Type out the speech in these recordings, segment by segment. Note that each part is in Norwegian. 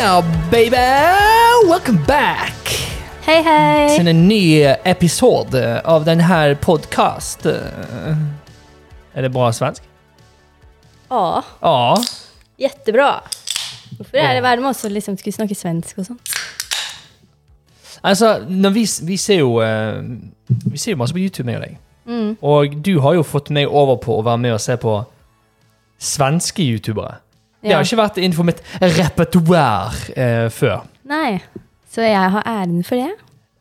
Yeah, baby! Welcome back Hei, hei! til en ny episode av denne podkasten. Er det bra svensk? Ja, Ja. jättebra. Hvorfor er det verre med oss å liksom skulle snakke svensk og sånn? Altså, vi, vi ser jo eh, Vi ser jo masse på YouTube, meg og deg. Mm. Og du har jo fått meg over på å være med og se på svenske youtubere. Det har ikke vært innenfor mitt repertoar eh, før. Nei, så jeg har æren for det.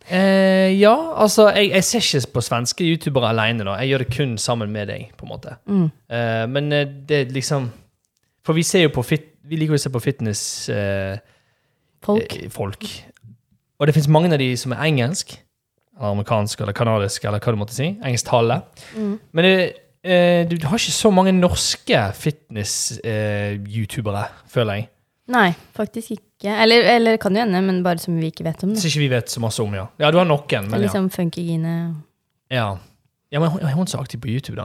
Eh, ja, altså, jeg, jeg ser ikke på svenske youtubere alene. nå. Jeg gjør det kun sammen med deg, på en måte. Mm. Eh, men eh, det er liksom For vi ser jo på fit, Vi liker jo å se på fitness eh, Folk. eh, folk. Og det fins mange av de som er engelsk, eller amerikansk eller kanadisk, eller hva du måtte si. Engelsktale. Mm. Men det, du har ikke så mange norske fitness-youtubere, føler jeg. Nei, faktisk ikke. Eller, eller kan jo hende, men bare som vi ikke vet om. Det. Så ikke vi vet så masse om, ja. Ja, du har noen, men liksom ja. Funkygine. ja. Ja, men er hun så aktiv på YouTube, da?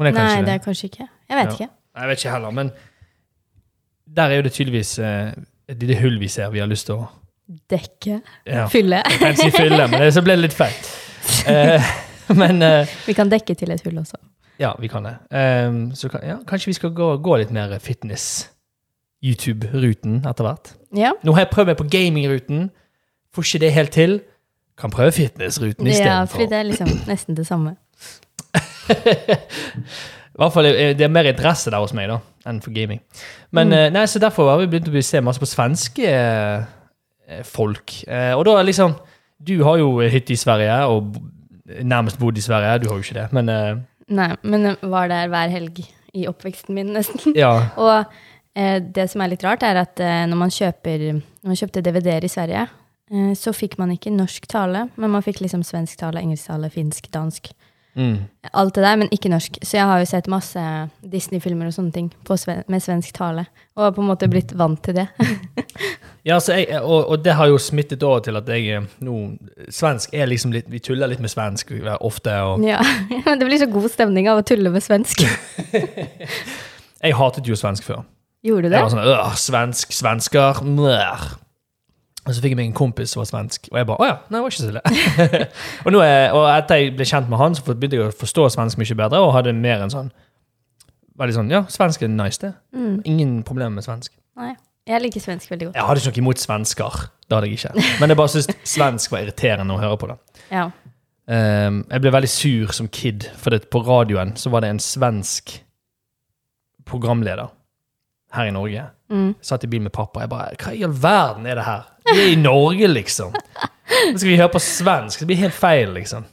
Nei, det er kanskje ikke. Jeg vet Ja. ikke. Jeg vet ikke heller, men der er jo det tydeligvis eh, et lite hull vi ser vi har lyst til å Dekke. ja. Fylle. Jeg kan si fylle, men det, så ble det litt feil. Eh, men eh, Vi kan dekke til et hull også. Ja, vi kan det. Um, så kan, ja, kanskje vi skal gå, gå litt mer fitness-YouTube-ruten etter hvert. Ja. Nå har jeg prøvd meg på gaming-ruten. Får ikke det helt til. Kan prøve fitness-ruten ja, for det er liksom nesten det samme. I hvert fall eh, Det er mer interesse der hos meg da, enn for gaming. Men mm. nei, så Derfor har vi begynt å se masse på svenske eh, folk. Eh, og da liksom Du har jo hytte i Sverige, og nærmest bodd i Sverige. Du har jo ikke det, men eh, Nei, men var der hver helg i oppveksten min, nesten. ja. Og eh, det som er litt rart, er at eh, når man kjøper Når man kjøpte DVD-er i Sverige, eh, så fikk man ikke norsk tale, men man fikk liksom svensk tale, engelsk tale, finsk, dansk. Mm. Alt det der, men ikke norsk. Så jeg har jo sett masse Disney-filmer og sånne ting på sve med svensk tale. Og har på en måte blitt vant til det. Ja, så jeg, og, og det har jo smittet over til at jeg eh, nå Svensk er liksom litt Vi tuller litt med svensk ofte. og ja, men Det blir så god stemning av å tulle med svensk. Jeg hatet jo svensk før. Gjorde du det? Jeg var sånn Svensk, svensker mør. Og så fikk jeg meg en kompis som var svensk, og jeg bare Å ja, nei, det var ikke så ille. og, er, og etter jeg ble kjent med han, så begynte jeg å forstå svensk mye bedre, og hadde mer en sånn Veldig sånn Ja, svensk er nice, det. Mm. Ingen problemer med svensk. Nei. Jeg liker svensk veldig godt. Jeg hadde ikke noe imot svensker. Det hadde jeg ikke. Men jeg bare syntes svensk var irriterende å høre på det. Ja. Um, jeg ble veldig sur som kid, for det, på radioen så var det en svensk programleder her i Norge. Mm. Satt i bil med pappa. Jeg bare Hva i all verden er det her? Vi er i Norge, liksom. Nå skal vi høre på svensk. Det blir helt feil, liksom.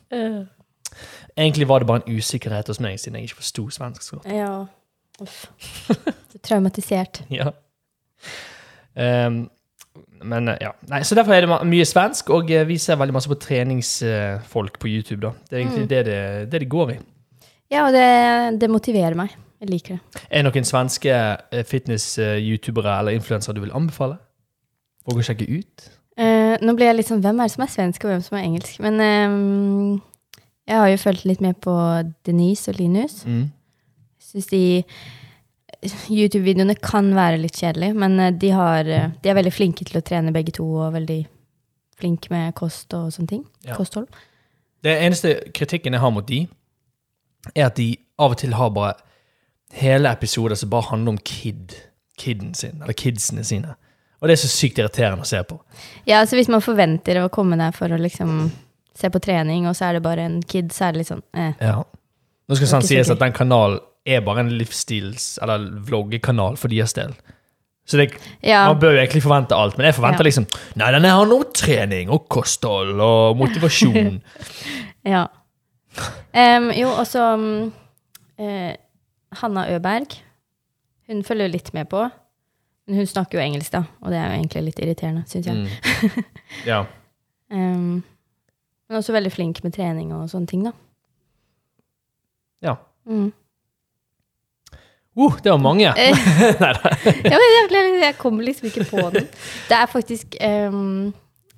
Egentlig var det bare en usikkerhet hos meg, siden jeg ikke forsto svensk så godt. Ja. Uff. Så Traumatisert. Ja. Um, men eh, ja. Nei, så derfor er det mye svensk, og eh, vi ser veldig masse på treningsfolk på YouTube. da. Det er egentlig Mm. det, det, det det går i. Ja, og det, det motiverer meg. Jeg liker det. Er det noen svenske eh, fitness-youtubere eller influensere du vil anbefale? Og å sjekke ut? Eh, nå blir jeg litt sånn Hvem er det som er svensk, og hvem som er engelsk? Men eh, jeg har jo fulgt litt med på Denise og Linus. Mm. Syns de YouTube-videoene kan være litt kjedelige, men eh, de, har, eh, de er veldig flinke til å trene begge to, og veldig flinke med kost og sånne ting. Ja. Kosthold. Det eneste kritikken jeg har mot de, er at de av og til har bare hele episoder som bare handler om kid. Kidden sin, eller kidsene sine. Og det er så sykt irriterende å se på. Ja, altså hvis man forventer å komme der for å liksom se på trening, og så er det bare en kid, så er det litt sånn eh. Ja. Nå skal Det sånn sies at den kanalen er bare en livsstils- eller vloggekanal for deres del. Så det, Ja. man bør jo egentlig forvente alt, men jeg forventer Ja. liksom Nei, den har noe trening og kosthold og motivasjon. Ja. Um, jo, også um, uh, Hanna Øberg. Hun følger jo litt med på. Men hun snakker jo engelsk, da, og det er jo egentlig litt irriterende, syns jeg. Mm. Ja. um, men også veldig flink med trening og sånne ting, da. Ja. Mm. Uh, det var mange! Eh, ja, men jeg kommer liksom ikke på den. Det er faktisk um,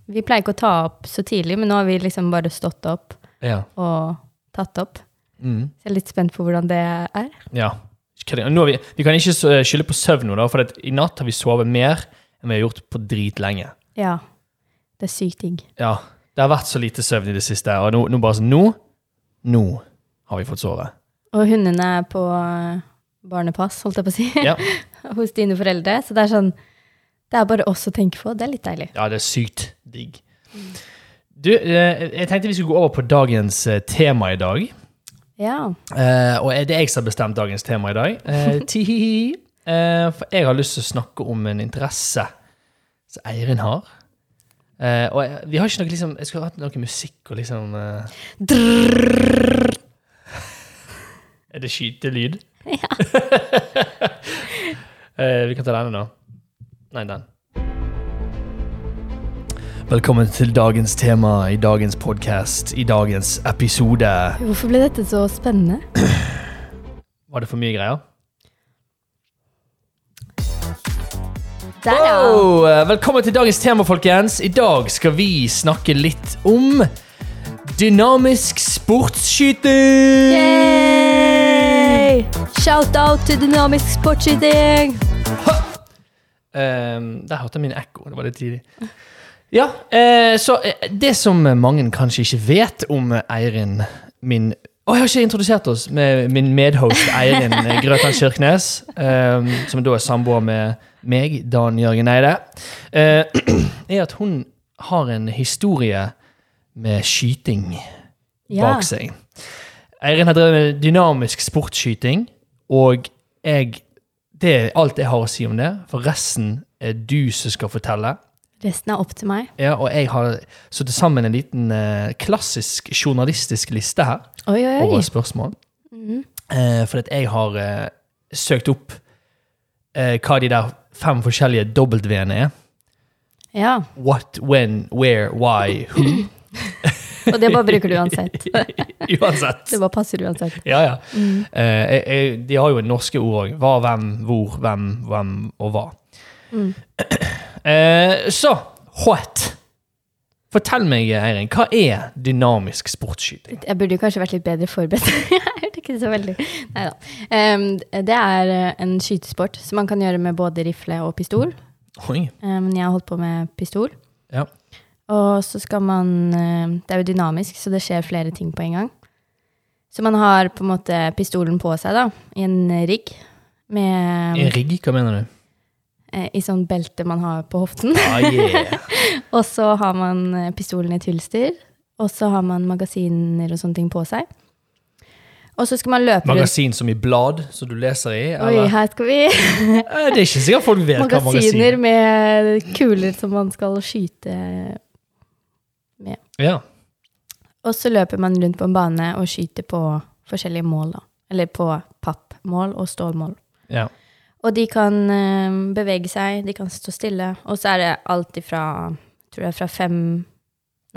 Vi pleier ikke å ta opp så tidlig, men nå har vi liksom bare stått opp Ja. og tatt opp. Mm. Så jeg er litt spent på hvordan det er. ja. Vi, vi kan ikke så- skylde på søvn nå, da, for i natt har vi sovet mer enn vi har gjort på dritlenge. Ja. Det er sykt digg. Ja, det har vært så lite søvn i det siste, og nå, nå bare sånn Nå, nå har vi fått sove. Og hundene er på eh, barnepass, holdt jeg på å si, Ja, hos dine foreldre. Så det er sånn Det er bare oss å tenke på. Det er litt deilig. ja det er sykt digg. Du, eh, jeg tenkte vi skulle gå over på dagens eh, tema i dag. Ja. Eh, og det er jeg som har bestemt dagens tema i dag. Eh, tihihi. Eh, for jeg har lyst til å snakke om en interesse som Eirin har. Eh, og jeg, vi har ikke noe liksom Jeg skulle hatt noe musikk og liksom Er det skytelyd? Ja. eh, vi kan ta denne, da. Nei, den. Velkommen til dagens tema i dagens podkast, i dagens episode. Hvorfor ble dette så spennende? Var det for mye greier? Der, ja. Oh, eh, velkommen til dagens tema, folkens. I dag skal vi snakke litt om dynamisk sportsskyting. Yay! Shout-out til dynamisk sportsskyting! Um, der hørte jeg min ekko. Det var litt tidlig. Ja, eh, så eh, det som mange kanskje ikke vet om Eirin, min Å, jeg har ikke introdusert oss med min medhost Eirin Grøtan Kyrknes, eh, som da er samboer med meg, Dan Jørgen Eide, eh, er at hun har en historie med skyting Ja. bak seg. Eirin har drevet med dynamisk sportsskyting, og jeg, det er alt jeg har å si om det, for resten er du som skal fortelle. Resten er opp til meg. Ja, og jeg har satt sammen en liten eh, klassisk journalistisk liste her Oi, oi, oi. over spørsmål. Mm. Eh, for at jeg har eh, søkt opp eh, hva de der fem forskjellige W-ene er. Ja. What, when, where, why, who. Og det bare bruker du uansett. Uansett. Det bare passer uansett. Ja, ja. Eh, jeg, jeg, de har jo norske ord òg. Hva, hvem, hvor, hvem, hvem og hva. Mm. Eh, så what? Fortell meg, Eirin, hva er dynamisk sportsskyting? Jeg burde jo kanskje vært litt bedre forberedt. Jeg hørte ikke så veldig. Neida. Um, det er eh, en skytesport som man kan gjøre med både rifle og pistol. Oi. Men jeg har holdt på med pistol. Ja. Og så skal man eh, Det er jo dynamisk, så det skjer flere ting på en gang. Så man har på en måte pistolen på seg, da, i en rigg. Med, En rigg, hva mener du? Eh, I sånn belte man har på hoften. Ah, yeah. Og så har man eh, pistolen i et hylster. Og så har man magasiner og sånne ting på seg. Og så skal man løpe Magasin som i blad, som du leser i? Oi, her skal vi Eh, Det er ikke sikkert folk vet hva Magasiner magasin med kuler som man skal skyte med. Ja. Og så løper man rundt på en bane og skyter på forskjellige mål, da. Eller på pappmål og stålmål. ja. Og de kan eh, bevege seg, de kan stå stille. Og så er det alt ifra tror jeg fra fem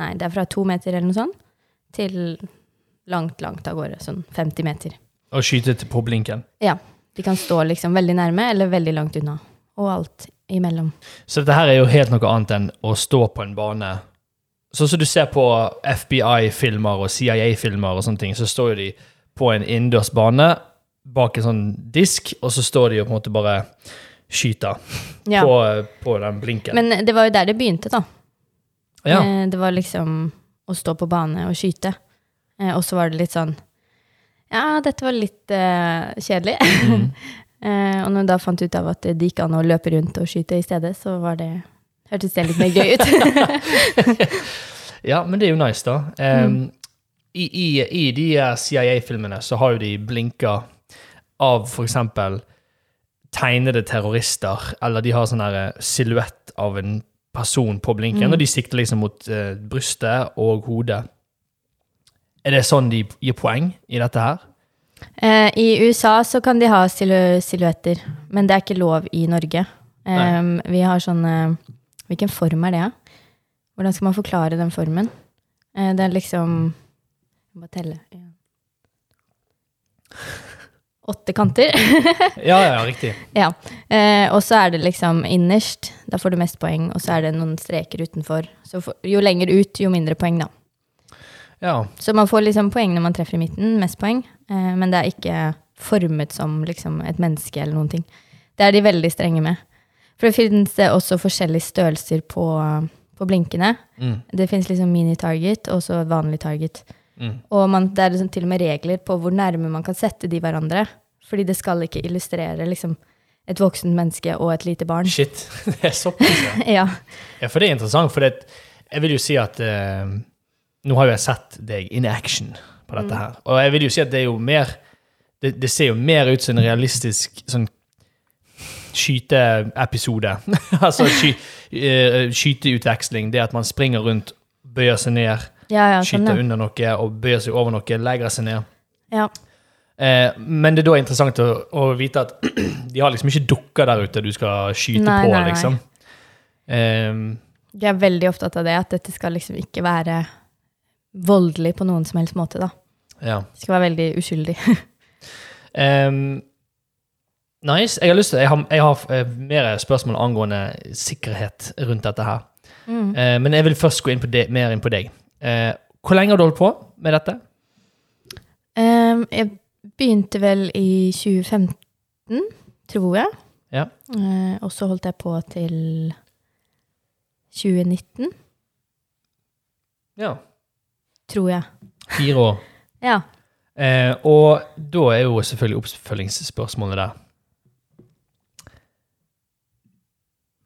Nei, det er fra to meter eller noe sånt, til langt, langt av gårde. Sånn 50 meter. Og skyte på blinken. Ja. De kan stå liksom veldig nærme eller veldig langt unna. Og alt imellom. Så dette her er jo helt noe annet enn å stå på en bane. Sånn som du ser på FBI-filmer og CIA-filmer og sånne ting, så står jo de på en innendørs bane bak en sånn disk, og så står de og på en måte bare skyter Ja. på, på den blinken. Men det var jo der det begynte, da. ja. Eh, Det var liksom å stå på bane og skyte. Eh, Og så var det litt sånn Ja, dette var litt uh, kjedelig. Mm. og når jeg da fant ut av at det gikk an å løpe rundt og skyte i stedet, så var det hørtes det litt mer gøy ut. ja, men det er jo nice, da. Um, i, i, I de CIA-filmene så har jo de blinker av eksempel tegnede terrorister, eller de har sånn her silhuett av en person på blinken, Mm. og de sikter liksom mot uh, brystet og hodet. Er det sånn de gir poeng i dette her? Eh, I USA så kan de ha silu silhuetter, men det er ikke lov i Norge. Um, vi har sånn Hvilken form er det? da? Hvordan skal man forklare den formen? Eh, det er liksom Jeg må telle. En. Åtte kanter. Ja, ja, riktig. ja. Eh, og så er det liksom innerst. Da får du mest poeng. Og så er det noen streker utenfor. Så for, jo lenger ut, jo mindre poeng, da. Ja. Så man får liksom poeng når man treffer i midten, mest poeng. Eh, men det er ikke formet som liksom et menneske eller noen ting. Det er de veldig strenge med. For det finnes det også forskjellige størrelser på, på blinkene. Mm. Det finnes liksom mini-target og så vanlig target. Mm. Og man, det er liksom til og med regler på hvor nærme man kan sette de hverandre. Fordi det skal ikke illustrere liksom, et voksent menneske og et lite barn. Shit. Det er såpass, ja. Ja. ja. For det er interessant, for det, jeg vil jo si at eh, Nå har jo jeg sett deg in action på dette her, og jeg vil jo si at det er jo mer Det, det ser jo mer ut som en realistisk sånn skyteepisode. altså sky, uh, skyteutveksling. Det at man springer rundt, bøyer seg ned, Ja, ja, sånn, skyter ja. under noe og bøyer seg over noe, legger seg ned. Eh, men det er da interessant å, å vite at de har liksom ikke dukker der ute du skal skyte Nei, på, nei, nei. liksom. Eh, Jeg er veldig opptatt av det, at dette skal liksom ikke være voldelig på noen som helst måte, da. ja. Det skal være veldig uskyldig. Ehm, nice. Jeg har lyst til, jeg har, jeg har eh, mer spørsmål angående sikkerhet rundt dette her. Mm. Eh, men jeg vil først gå inn på det, mer inn på deg. Eh, hvor lenge har du holdt på med dette? Ehm, jeg begynte vel i 2015, tror jeg. Ja. Eh, og så holdt jeg på til 2019, Ja. tror jeg. Fire år. Ja. Eh, og da er jo selvfølgelig oppfølgingsspørsmålet der.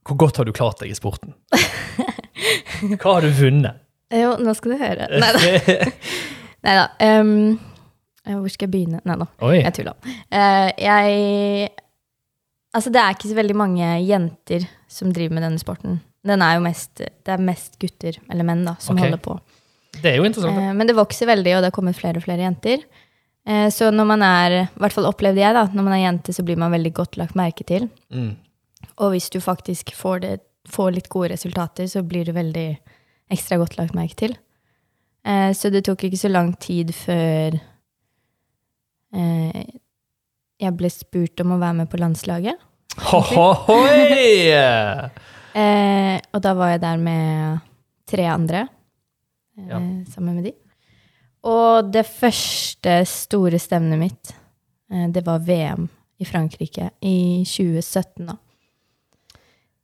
Hvor godt har du klart deg i sporten? Hva har du vunnet? Jo, nå skal du høre. Nei da. Neida. eh, hvor skal jeg begynne? Nei da, no. jeg tulla. Uh, jeg Altså, det er ikke så veldig mange jenter som driver med denne sporten. Den er jo mest, det er mest gutter, eller menn, da, som okay. holder på. Det er jo interessant. Eh, men det vokser veldig, og det har kommet flere og flere jenter. Uh, så når man er, i hvert fall opplevde jeg da, når man er jente, så blir man veldig godt lagt merke til. Mm. Og hvis du faktisk får, det, får litt gode resultater, så blir du veldig ekstra godt lagt merke til. Eh, så det tok ikke så lang tid før eh, jeg ble spurt om å være med på landslaget. Hohoi! Eh, og da var jeg der med tre andre, eh, Ja. sammen med de. Og det første store stevnet mitt, eh, det var VM i Frankrike i 2017 da.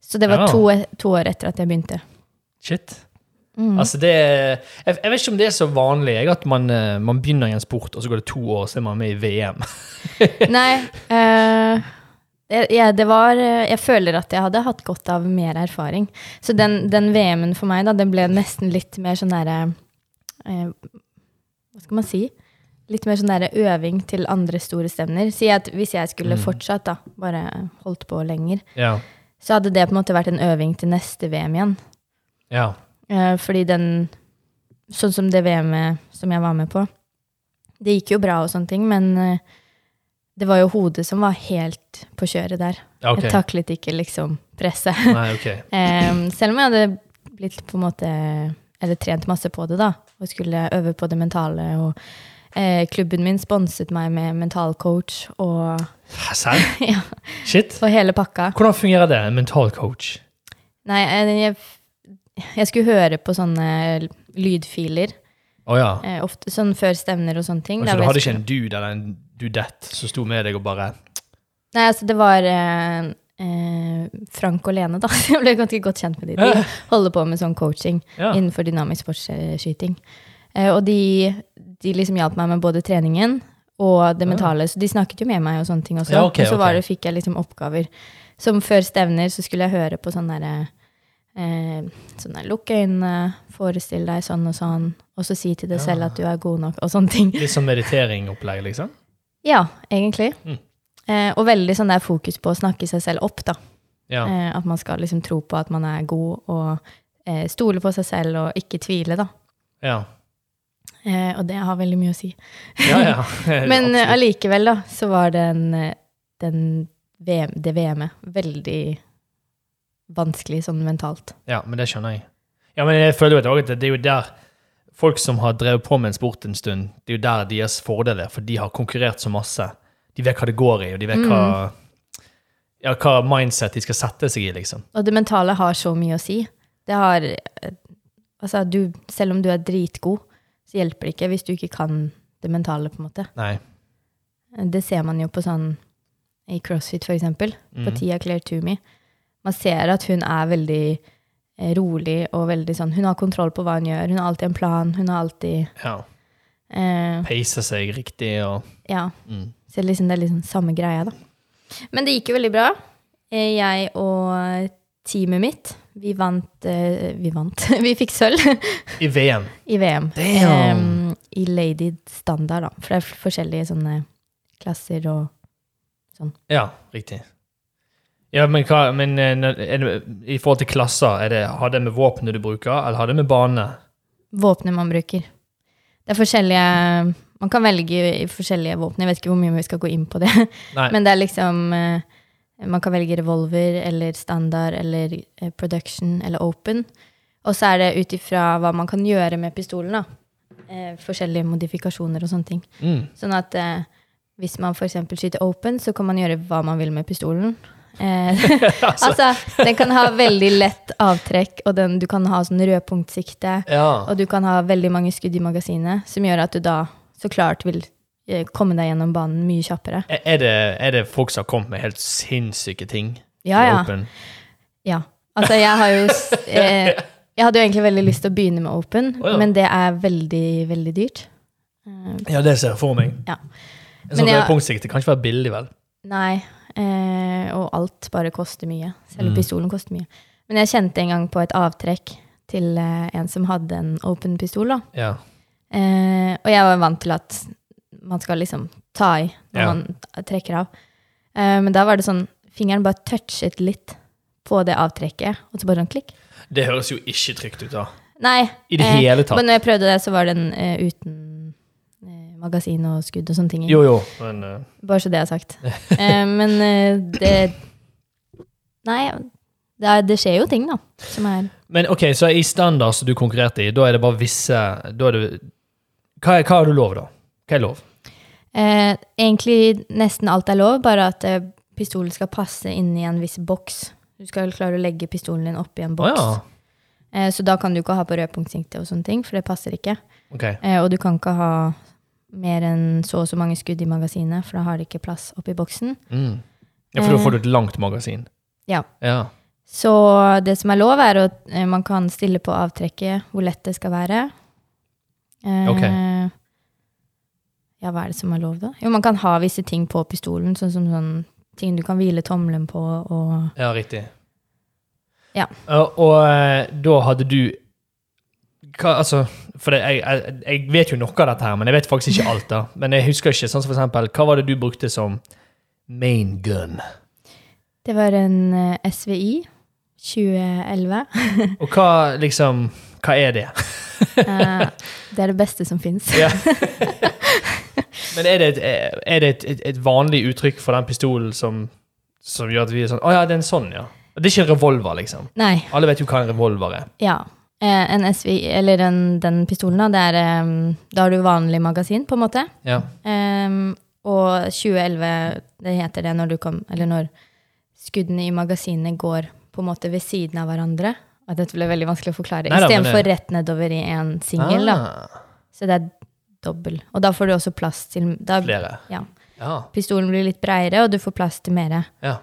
Så det var Ja. to, to år etter at jeg begynte. Shit. Mm. Altså det jeg, jeg vet ikke om det er så vanlig jeg, at man, eh, man begynner i en sport, og så går det to år, så er man med i VM. Nei, Uh, jeg, jeg- det var, eh, jeg føler at jeg hadde hatt godt av mer erfaring. Så den, den VM-en for meg, da, den ble nesten litt mer sånn derre uh, Hva skal man si? Litt mer sånn derre øving til andre store stevner. Si at hvis jeg skulle Mm. fortsatt, da, bare holdt på lenger, Ja. så hadde det på en måte vært en øving til neste VM igjen. ja. Eh, fordi den Sånn som det VM-et som jeg var med på. Det gikk jo bra og sånne ting, men eh, det var jo hodet som var helt på kjøret der. ja ok. Jeg taklet ikke liksom presset. Nei, ok. Eh, selv om jeg hadde blitt på en måte Eller trent masse på det, da, og skulle øve på det mentale. Og eh, klubben min sponset meg med mentalcoach og, Serr? ja, Shit. og hele pakka. Hvordan fungerer det? En mental coach? Nei, jeg, jeg, jeg skulle høre på sånne lydfiler. Oh, ja. Eh, ofte sånn før stevner og sånne ting. Altså, du hadde ikke en dude eller en dudette som sto med deg og bare Nei, altså det var eh, eh, Frank og Lene, da. Jeg ble ganske godt kjent med de. De holder på med sånn coaching Ja. innenfor dynamisk sportsskyting. Eh, og de, de liksom hjalp meg med både treningen og det mentale. Så de snakket jo med meg og sånne ting også. Ja, okay, og så det, fikk jeg liksom oppgaver. Som før stevner så skulle jeg høre på sånn derre eh, sånn Lukk øynene, forestill deg sånn og sånn, og så si til deg Ja. selv at du er god nok, og sånne ting. Litt sånn mediteringopplegg, liksom? Ja, egentlig. Mm. Eh, og veldig sånn der fokus på å snakke seg selv opp, da. Ja. Eh, at man skal liksom tro på at man er god, og eh, stole på seg selv og ikke tvile, da. Ja, Eh, og det har veldig mye å si. ja. ja. Men eh, allikevel, da, så var den, den VM, det VM-et veldig vanskelig sånn mentalt. Ja, men det skjønner jeg. Ja, men jeg føler jo at det er jo der folk som har drevet på med en sport en stund, det er jo der deres fordel er, for de har konkurrert så masse. De vet hva det går i, og de vet hva, ja, hva mindset de skal sette seg i, liksom. Og det mentale har så mye å si. Det har Altså, du, selv om du er dritgod, så hjelper det ikke hvis du ikke kan det mentale, på en måte. Nei. Det ser man jo på sånn i CrossFit, for eksempel. På Mhm. Tia Claire Toomey. Man ser at hun er veldig eh, rolig og veldig sånn Hun har kontroll på hva hun gjør. Hun har alltid en plan. Hun har alltid Ja. eh, Peiser seg riktig og Ja. mm. Så liksom, det er liksom samme greia, da. Men det gikk jo veldig bra. Eh, Jeg og teamet mitt, vi vant eh, Vi vant. Vi fikk sølv I VM. i VM. Damn. Em, I lady standard, da. For det er forskjellige sånne klasser og Ja, riktig. Ja, men, hva, men eh, det, i forhold til klasser, er det, har det med våpenet du bruker, eller har det med bane? våpenet man bruker. Det er forskjellige Man kan velge i forskjellige våpen. Jeg vet ikke hvor mye vi skal gå inn på det. Nei. Men det er liksom eh, Man kan velge revolver eller standard eller eh, production eller open. Og så er det ut ifra hva man kan gjøre med pistolen. da. Eh, forskjellige modifikasjoner og sånne ting. Mm. Sånn at eh, hvis man f.eks. skyter open, så kan man gjøre hva man vil med pistolen. Eh, altså, den kan ha veldig lett avtrekk, og den, du kan ha sånn rødpunktsikte. Ja. Og du kan ha veldig mange skudd i magasinet, som gjør at du da så klart vil eh, komme deg gjennom banen mye kjappere. Er er det, er det folk som har kommet med helt sinnssyke ting? Ja, ja. Open? ja. Altså, jeg har jo eh, Jeg hadde jo egentlig veldig lyst til å begynne med open, oh, ja. men det er veldig, veldig dyrt. Eh, Ja, det ser jeg for meg. Ja. En sånn rødpunktsikte kan ikke være billig, vel? nei. Eh, og alt bare koster mye. Selv Mm. pistolen koster mye. Men jeg kjente en gang på et avtrekk til eh, en som hadde en open pistol. da. Ja. Eh, og jeg var vant til at man skal liksom ta i når Ja. man trekker av. Eh, men da var det sånn Fingeren bare touchet litt på det avtrekket, og så bare sånn klikk. Det høres jo ikke trygt ut, da. Nei. I det eh, hele tatt. Men når jeg prøvde det, så var den eh, uten magasin og skudd og sånne ting. Jo, jo, men uh... Bare så det er sagt. uh, men uh, det Nei, det, er, det skjer jo ting, da, som er Men ok, så i standard som du konkurrerte i, da er det bare visse det, hva, er, hva er du lov, da? Hva er lov? Egentlig nesten alt er lov, bare at pistolen skal passe inn i en viss boks. Du skal klare å legge pistolen din oppi en boks. boks. ja. Så da kan du ikke ha på rødpunktsinkte og sånne ting, for det passer ikke. Ok. Eh, og du kan ikke ha mer enn så og så mange skudd i magasinet, for da har det ikke plass oppi boksen. Mm. Ja, for da får du et langt magasin. Ja. Ja. Så det som er lov, er at eh, man kan stille på avtrekket hvor lett det skal være. Okay. Ok. Ja, hva er det som er lov, da? Jo, man kan ha visse ting på pistolen, sånn som sånn ting du kan hvile tommelen på, og Ja, riktig. Ja. Og, og eh, da hadde du hva, altså, For det, jeg, jeg, jeg vet jo noe av dette her, men jeg vet faktisk ikke alt. da. Men jeg husker ikke. sånn som for eksempel, Hva var det du brukte som main gun? Det var en uh, SVI 2011. Og hva liksom Hva er det? uh, det er det beste som fins. Men er det, et, er det et, et, et vanlig uttrykk for den pistolen som, som gjør at vi er sånn Å ja, det er en sånn, ja. Det er ikke en revolver, liksom. Nei, Alle vet jo hva en revolver er. ja. Eh, en SV, eller en, den pistolen, da, det er eh, Da har du vanlig magasin, på en måte. Ja. Um, og 2011, det heter det når du kom Eller når skuddene i magasinet går på en måte ved siden av hverandre. Og dette ble veldig vanskelig å forklare. Istedenfor rett nedover i en singel. da. Ah, Så det er dobbel. Og da får du også plass til da, flere. Ja. Ja. Pistolen blir litt breiere, og du får plass til mere. ja.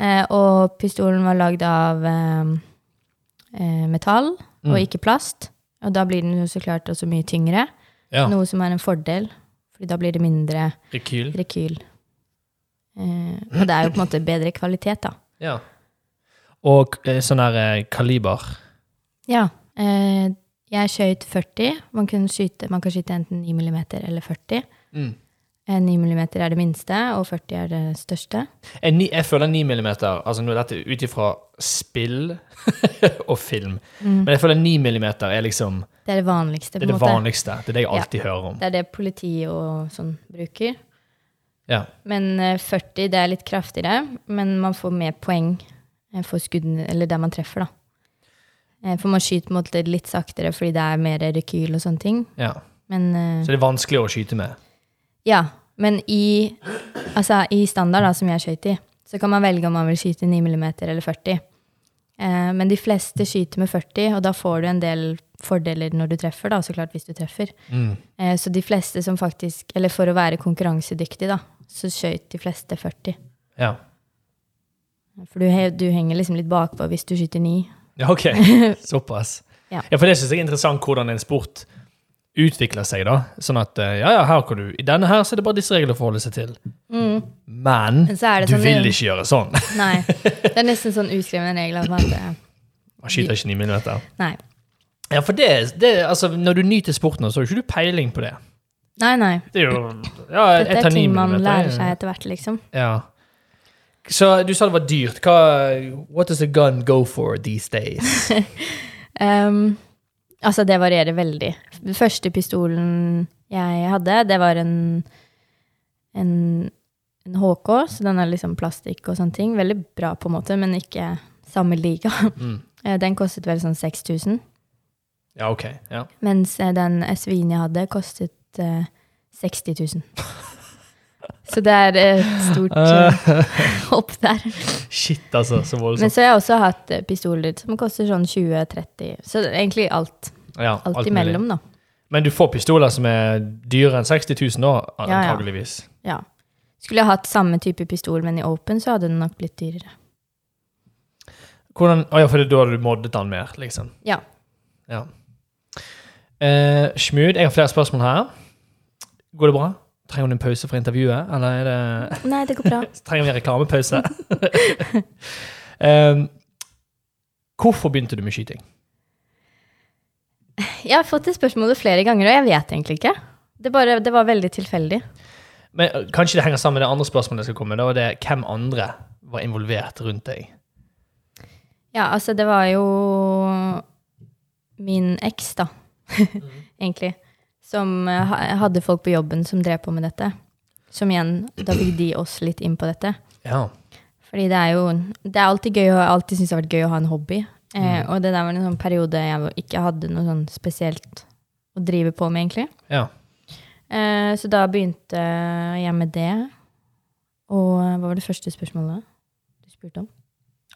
Eh, og pistolen var lagd av eh, metall og Mm. ikke plast. Og da blir den jo så klart også mye tyngre, ja. noe som er en fordel. Fordi da blir det mindre Rekyl. rekyl. Eh, og det er jo på en måte bedre kvalitet, da. Ja. Og eh, sånn der eh, kaliber. Ja. Eh, jeg skjøt 40. Man, skyte, man kan skyte enten 9 mm eller 40. Mm. Eh, 9 mm er det minste, og 40 er det største. Ni- jeg føler 9 mm altså Nå er dette ut ifra spill og film, Mm. men jeg føler 9 mm er liksom Det er det vanligste. Det på er det måte. vanligste. Det er det jeg Ja. alltid hører om. Det er det politiet og sånn bruker. Ja. Men eh, 40 det er litt kraftigere, men man får mer poeng eh, for skuddene, eller der man treffer, da. Eh, For man skyter måte litt saktere fordi det er mer rekyl og sånne ting. ja. Men eh, Så det er vanskelig å skyte med. Ja. Men i, altså, i standard, da, som jeg skøyt i, så kan man velge om man vil skyte 9 mm eller 40. Eh, men de fleste skyter med 40, og da får du en del fordeler når du treffer, da, så klart hvis du treffer. Mm. Eh, så de fleste som faktisk, eller for å være konkurransedyktig, da, så skøyt de fleste 40. Ja. For du, du henger liksom litt bakpå hvis du skyter 9. Ja, ok. Såpass. Ja. ja, for det syns jeg er interessant hvordan en sport utvikler seg, da. Sånn at eh, ja, ja, her kan du I denne her så er det bare disse reglene å forholde seg til. Men Men du sånn- vil ikke gjøre sånn. Nei. Det er nesten sånn uskrevne regler. Man, en. Man skyter ikke ni minutter. Nei. Ja, for det, det altså, Når du nyter sporten, så har ikke du peiling på det. Nei, nei. Det er jo Ja, Dette er ting man lærer seg etter hvert, liksom. Ja. Så du sa det var dyrt. Hva, what does a gun go for these days? Ehm, altså, det varierer veldig. Den første pistolen jeg hadde, det var en, en, en HK, så den er liksom plastikk og sånne ting. Veldig bra på en måte, men ikke samme liga. Mm. Eh, Den kostet vel sånn 6000. Ja, ok. Ja. Mens eh, den SV-en jeg hadde, kostet uh, 60 000. Så det er et stort eh, hopp der. Shit, altså. Så Men så har jeg også hatt eh, pistoler som koster sånn 20-30. Så det er egentlig alt, Ja, alt, alt imellom, da. Men du får pistoler som er dyrere enn 60 000 da, Ja, ja. Ja. Skulle jeg hatt samme type pistol, men i open, så hadde den nok blitt dyrere. Hvordan, å ja, for da hadde du moddet den mer, liksom. Ja. Ja. Eh, Smooth, jeg har flere spørsmål her. Går det bra? Trenger hun en pause fra intervjuet, eller er det Nei, det går bra. Trenger vi en reklamepause? um, hvorfor begynte du med skyting? Jeg har fått det spørsmålet flere ganger, og jeg vet egentlig ikke. Det, bare, det var veldig tilfeldig. Men uh, Kanskje det henger sammen med det andre spørsmålet jeg skal komme med. Da var det hvem andre var involvert rundt deg? Ja, altså, det var jo min eks, da, egentlig, som eh, hadde folk på jobben som drev på med dette. Som igjen, da fikk de oss litt inn på dette. Ja. Fordi det er jo Det er alltid gøy, og jeg alltid syntes det har vært gøy å ha en hobby. Eh, og det der var en sånn periode jeg ikke hadde noe sånn spesielt å drive på med, egentlig. ja. Eh, så da begynte jeg med det. Og hva var det første spørsmålet du spurte om?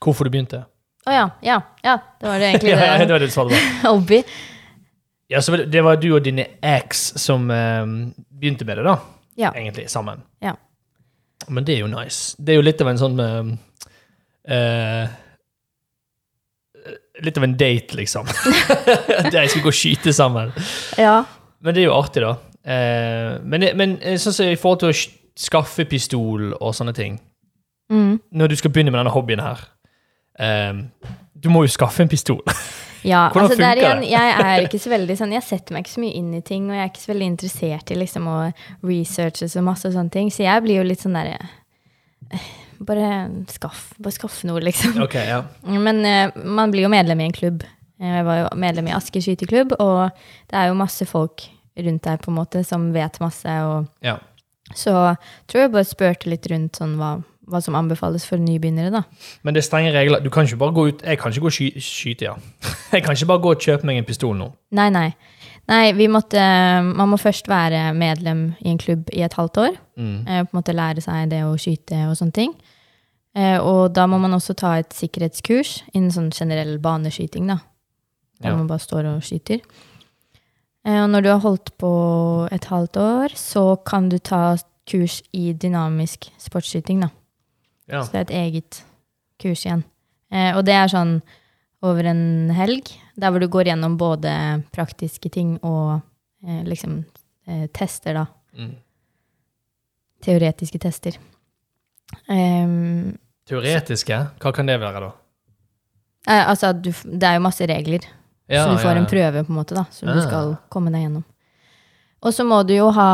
Hvorfor du begynte? Å ja, ja, ja. Det var det egentlig. Ja, det var det du det. på. Hobby. Ja, så det var du og dine ex som um, begynte med det, da? Ja. Egentlig, sammen. Ja. Men det er jo nice. Det er jo litt av en sånn um, eh, Litt av en date, liksom. Der jeg skulle gå og skyte sammen. Ja. Men det er jo artig, da. Eh, men, men eh, sånn som i forhold til å skaffe pistol og sånne ting Mm. Når du skal begynne med denne hobbyen her eh, Du må jo skaffe en pistol. Ja, Hvordan altså der funker igjen, det? jeg er ikke så veldig sånn, jeg setter meg ikke så mye inn i ting, og jeg er ikke så veldig interessert i liksom å researche så masse og sånne ting, så jeg blir jo litt sånn der, eh, bare skaff, bare skaff noe, liksom. ok, ja. Men uh, man blir jo medlem i en klubb. Jeg var jo medlem i Asker skyteklubb, og det er jo masse folk rundt der på en måte som vet masse, og ja. så tror jeg bare spurte litt rundt sånn hva, hva som anbefales for nybegynnere, da. Men det er strenge regler. Du kan ikke bare gå ut Jeg kan ikke gå og sky skyte, ja. Jeg kan ikke bare gå og kjøpe meg en pistol nå. Nei, nei. Nei, vi måtte Man må først være medlem i en klubb i et halvt år. Mm. Eh, på en måte lære seg det å skyte og sånne ting. Eh, og da må man også ta et sikkerhetskurs innen sånn generell baneskyting, da. Der Ja. man bare står og skyter. Eh, og når du har holdt på et halvt år, så kan du ta kurs i dynamisk sportsskyting, da. Ja. Så det er et eget kurs igjen. Eh, og det er sånn over en helg, der hvor du går gjennom både praktiske ting og eh, liksom eh, tester, da. Mm. Teoretiske tester. Um, Teoretiske? Hva kan det være, da? eh, altså, du, det er jo masse regler, Ja, så du får ja, en prøve, på en måte, da, som du Ah. skal komme deg gjennom. Og så må du jo ha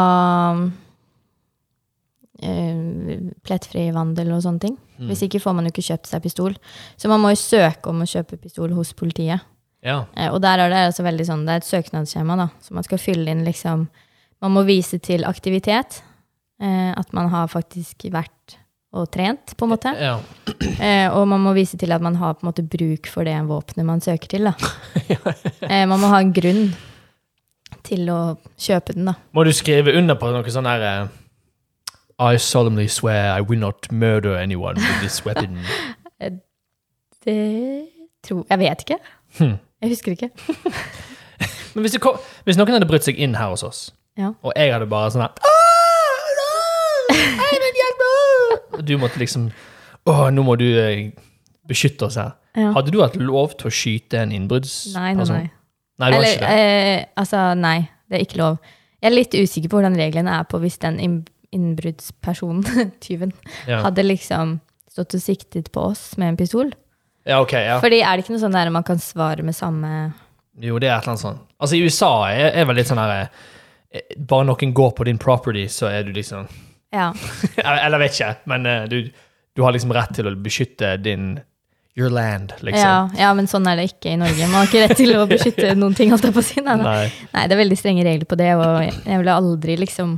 plettfri vandel og sånne ting. Mm. Hvis ikke får man jo ikke kjøpt seg pistol. Så man må jo søke om å kjøpe pistol hos politiet. Ja. Eh, og der er det altså veldig sånn, det er et søknadsskjema, da, så man skal fylle inn liksom Man må vise til aktivitet. Eh, at man har faktisk vært og trent, på en måte. ja. Eh, og man må vise til at man har på en måte bruk for det våpenet man søker til. Eh, man må ha en grunn til å kjøpe den, da. Må du skrive under på noe sånn her eh, I solemnly swear I will not murder anyone with this weapon. Det tror Jeg vet ikke. Hmm. Jeg husker ikke. Men hvis, kom, hvis noen hadde brutt seg inn her hos oss, Ja. og jeg hadde bare sånn her! Og du måtte liksom Å, nå må du eh, beskytte oss her. Ja. Hadde du hatt lov til å skyte en innbruddsperson? Nei, nei, nei. Nei, Eller, eh, altså, nei, det er ikke lov. Jeg er litt usikker på hvordan reglene er på hvis den innbruddspersonen, tyven, Ja. hadde liksom stått og siktet på oss med en pistol. ja, ok, ja. Fordi er det ikke noe sånn der man kan svare med samme Jo, det er et eller annet sånt. Altså, i USA er, er vel litt sånn her eh, Bare noen går på din property, så er du liksom Ja. Eller vet ikke, men eh, du, du har liksom rett til å beskytte din Your land, liksom. Ja, ja, men sånn er det ikke i Norge. Man har ikke rett til å beskytte noen ting. holdt jeg på å si. Nei, nei. Nei. nei, det er veldig strenge regler på det, og jeg ville aldri liksom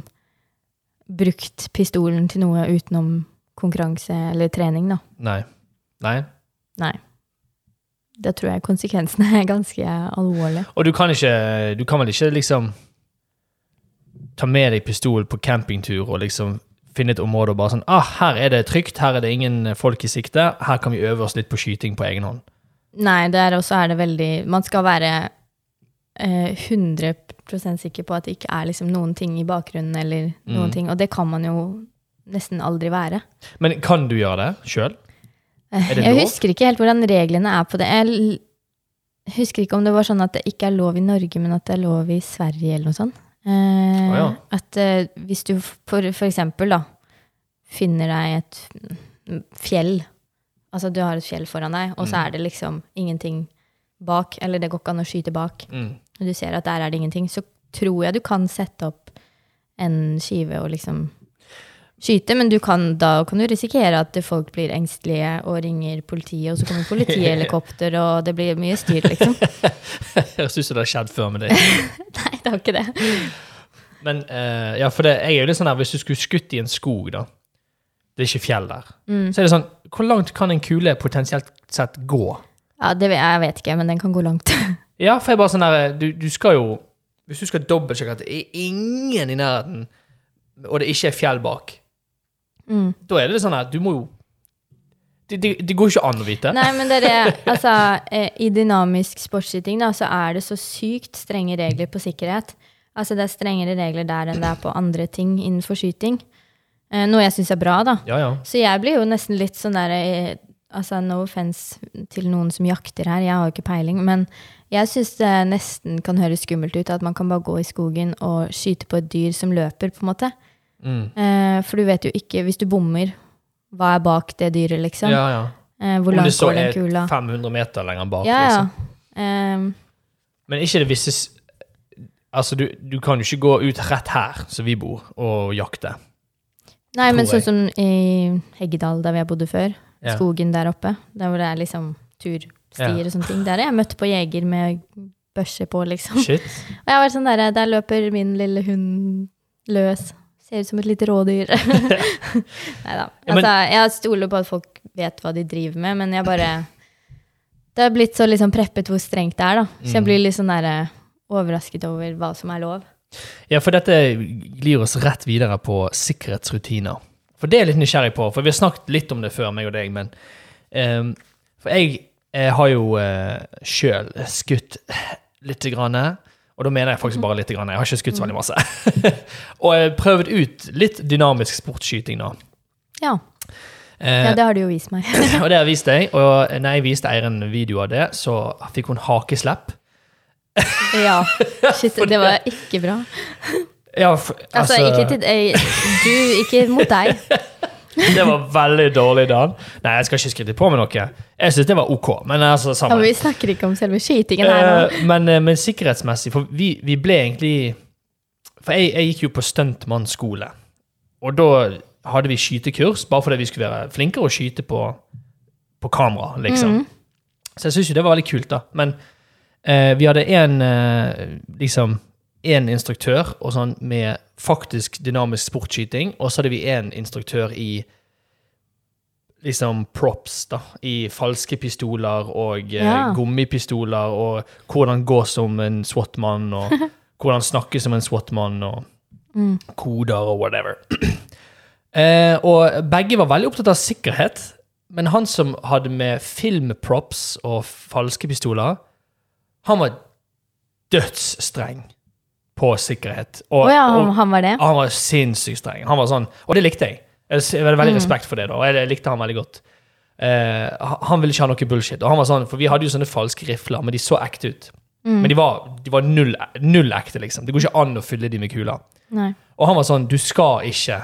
brukt pistolen til noe utenom konkurranse eller trening, da. Nei. Nei. Nei. Da tror jeg konsekvensene er ganske alvorlige. Og du kan ikke Du kan vel ikke liksom ta med deg pistol på campingtur og liksom finne et område og bare sånn ah, her er det trygt, her er det ingen folk i sikte, her kan vi øve oss litt på skyting på egen hånd. Nei, der også er det veldig Man skal være eh, 100 sikker på at det ikke er liksom noen ting i bakgrunnen, eller noen Mm. ting. Og det kan man jo nesten aldri være. Men kan du gjøre det sjøl? Eh, det Jeg lov? husker ikke helt hvordan reglene er på det. Jeg husker ikke om det var sånn at det ikke er lov i Norge, men at det er lov i Sverige, eller noe sånt. Eh, Å ja. At eh, hvis du for, for eksempel da, finner deg et fjell, altså du har et fjell foran deg, og så Mm. er det liksom ingenting bak, eller det går ikke an å skyte bak, Mm. Og du ser at der er det ingenting, så tror jeg du kan sette opp en skive og liksom skyte, men du kan, da kan du risikere at folk blir engstelige og ringer politiet, og så kommer politihelikopter, og det blir mye styr, liksom. Høres ut som det har skjedd før med deg. Nei, det har ikke det. Men uh, ja, for det, jeg er jo litt sånn her, hvis du skulle skutt i en skog, da, det er ikke fjell der, Mm. så er det sånn, hvor langt kan en kule potensielt sett gå? Ja, det jeg vet ikke, men den kan gå langt. Ja, for jeg bare sånn der, du, du skal jo, hvis du skal dobbeltsjekke at det er ingen i nærheten, og det ikke er fjell bak, Mm. da er det sånn at du må jo, det, det, det går ikke an å vite. Nei, men dere, altså, eh, i dynamisk sportsskyting da, så er det så sykt strenge regler på sikkerhet. Altså, det er strengere regler der enn det er på andre ting innenfor skyting. Eh, noe jeg syns er bra, da. Ja, ja. Så jeg blir jo nesten litt sånn der eh, Altså, no offense til noen som jakter her, jeg har jo ikke peiling, men jeg syns det nesten kan høres skummelt ut at man kan bare gå i skogen og skyte på et dyr som løper, på en måte. Mm. Eh, for du vet jo ikke, hvis du bommer, hva er bak det dyret, liksom? Ja, ja. Eh, hvor Om det langt så går den er kula? 500 meter lenger bak, Ja, ja. liksom. Ehm, Men ikke det visse, altså du, du kan jo ikke gå ut rett her, som vi bor, og jakte. nei, men sånn som i Heggedal, der vi har bodd før, Ja. skogen der oppe, der hvor det er liksom turstier Ja. og sånne ting, der har jeg møtt på jeger med børse på, liksom. Shit. Og jeg har vært sånn der, der løper min lille hund løs. Ser ut som et lite rådyr. Nei da. Altså, jeg stoler på at folk vet hva de driver med, men jeg bare Det har blitt så liksom preppet hvor strengt det er, da. Så jeg Mm. blir litt sånn der, overrasket over hva som er lov. Ja, for dette glir oss rett videre på sikkerhetsrutiner. For det er jeg litt nysgjerrig på, for vi har snakket litt om det før, meg og deg, men um, For jeg, jeg, har jo uh, sjøl skutt lite grann, og da mener jeg faktisk bare lite grann. Jeg har ikke skutt så veldig masse. og jeg prøvd ut litt dynamisk sportsskyting, da. Ja. Eh, ja, det har du jo vist meg. og det har jeg vist deg, og når jeg viste Eiren video av det, så fikk hun hakeslepp. ja. Shit, det var ikke bra. Ja, for, Altså, ikke til eh, Du, ikke mot deg. Det var veldig dårlig, Dan. Nei, jeg skal ikke skryte på med noe. Jeg syns det var ok, men altså, Ja, men vi snakker ikke om selve skytingen her. Eh, men, eh, men sikkerhetsmessig, for vi, vi ble egentlig For jeg, jeg gikk jo på stuntmannsskole. og da hadde vi skytekurs bare fordi vi skulle være flinkere å skyte på, på kamera, liksom. Mhm. Så jeg syns jo det var veldig kult, da. Men uh, vi hadde en uh, liksom en instruktør og sånn med faktisk dynamisk sportsskyting, og så hadde vi en instruktør i liksom props, da. I falske pistoler og eh, gummipistoler, og hvordan gå som en SWAT-mann, og hvordan snakke som en SWAT-mann, og Mm. koder og whatever. eh, og begge var veldig opptatt av sikkerhet, men han som hadde med filmprops og falske pistoler, han var dødsstreng på sikkerhet. Og, oh ja, han, og han var det? han var sinnssykt streng. Han var sånn, og det likte jeg. Jeg hadde veldig Mm. respekt for det, da, og jeg likte han veldig godt. Uh, han ville ikke ha noe bullshit. Og han var sånn, For vi hadde jo sånne falske rifler, men de så ekte ut. Men de var, de var null, null ekte, liksom. Det går ikke an å fylle de med kuler. Nei. Og han var sånn Du skal ikke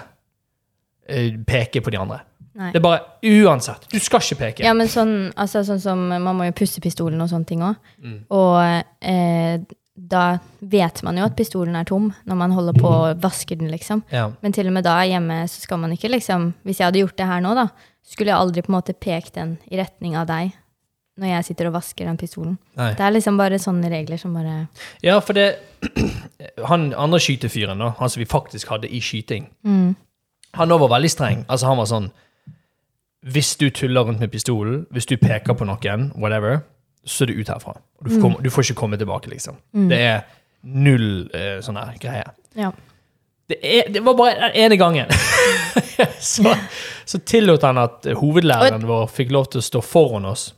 uh, peke på de andre. Nei. Det er bare uansett. Du skal ikke peke. Ja, men sånn, altså, sånn som Man må jo pusse pistolen og sånne ting òg. Mm. Og eh, da vet man jo at pistolen er tom når man holder på å vaske den, liksom. Ja. Men til og med da hjemme så skal man ikke liksom Hvis jeg hadde gjort det her nå, da, skulle jeg aldri på en måte pekt den i retning av deg når jeg sitter og vasker den pistolen. Nei. Det er liksom bare sånne regler som bare Ja, for det Han andre skytefyren, da, han som vi faktisk hadde i skyting, mm. han var veldig streng. Altså, han var sånn Hvis du tuller rundt med pistolen, hvis du peker på noen, whatever, så er du ute herfra. Du får, komme, du får ikke komme tilbake, liksom. Det er null uh, sånn her greie. Ja. Det, er, det var bare den ene gangen. så, så tillot han at eh, hovedlæreren vår fikk lov til å stå foran oss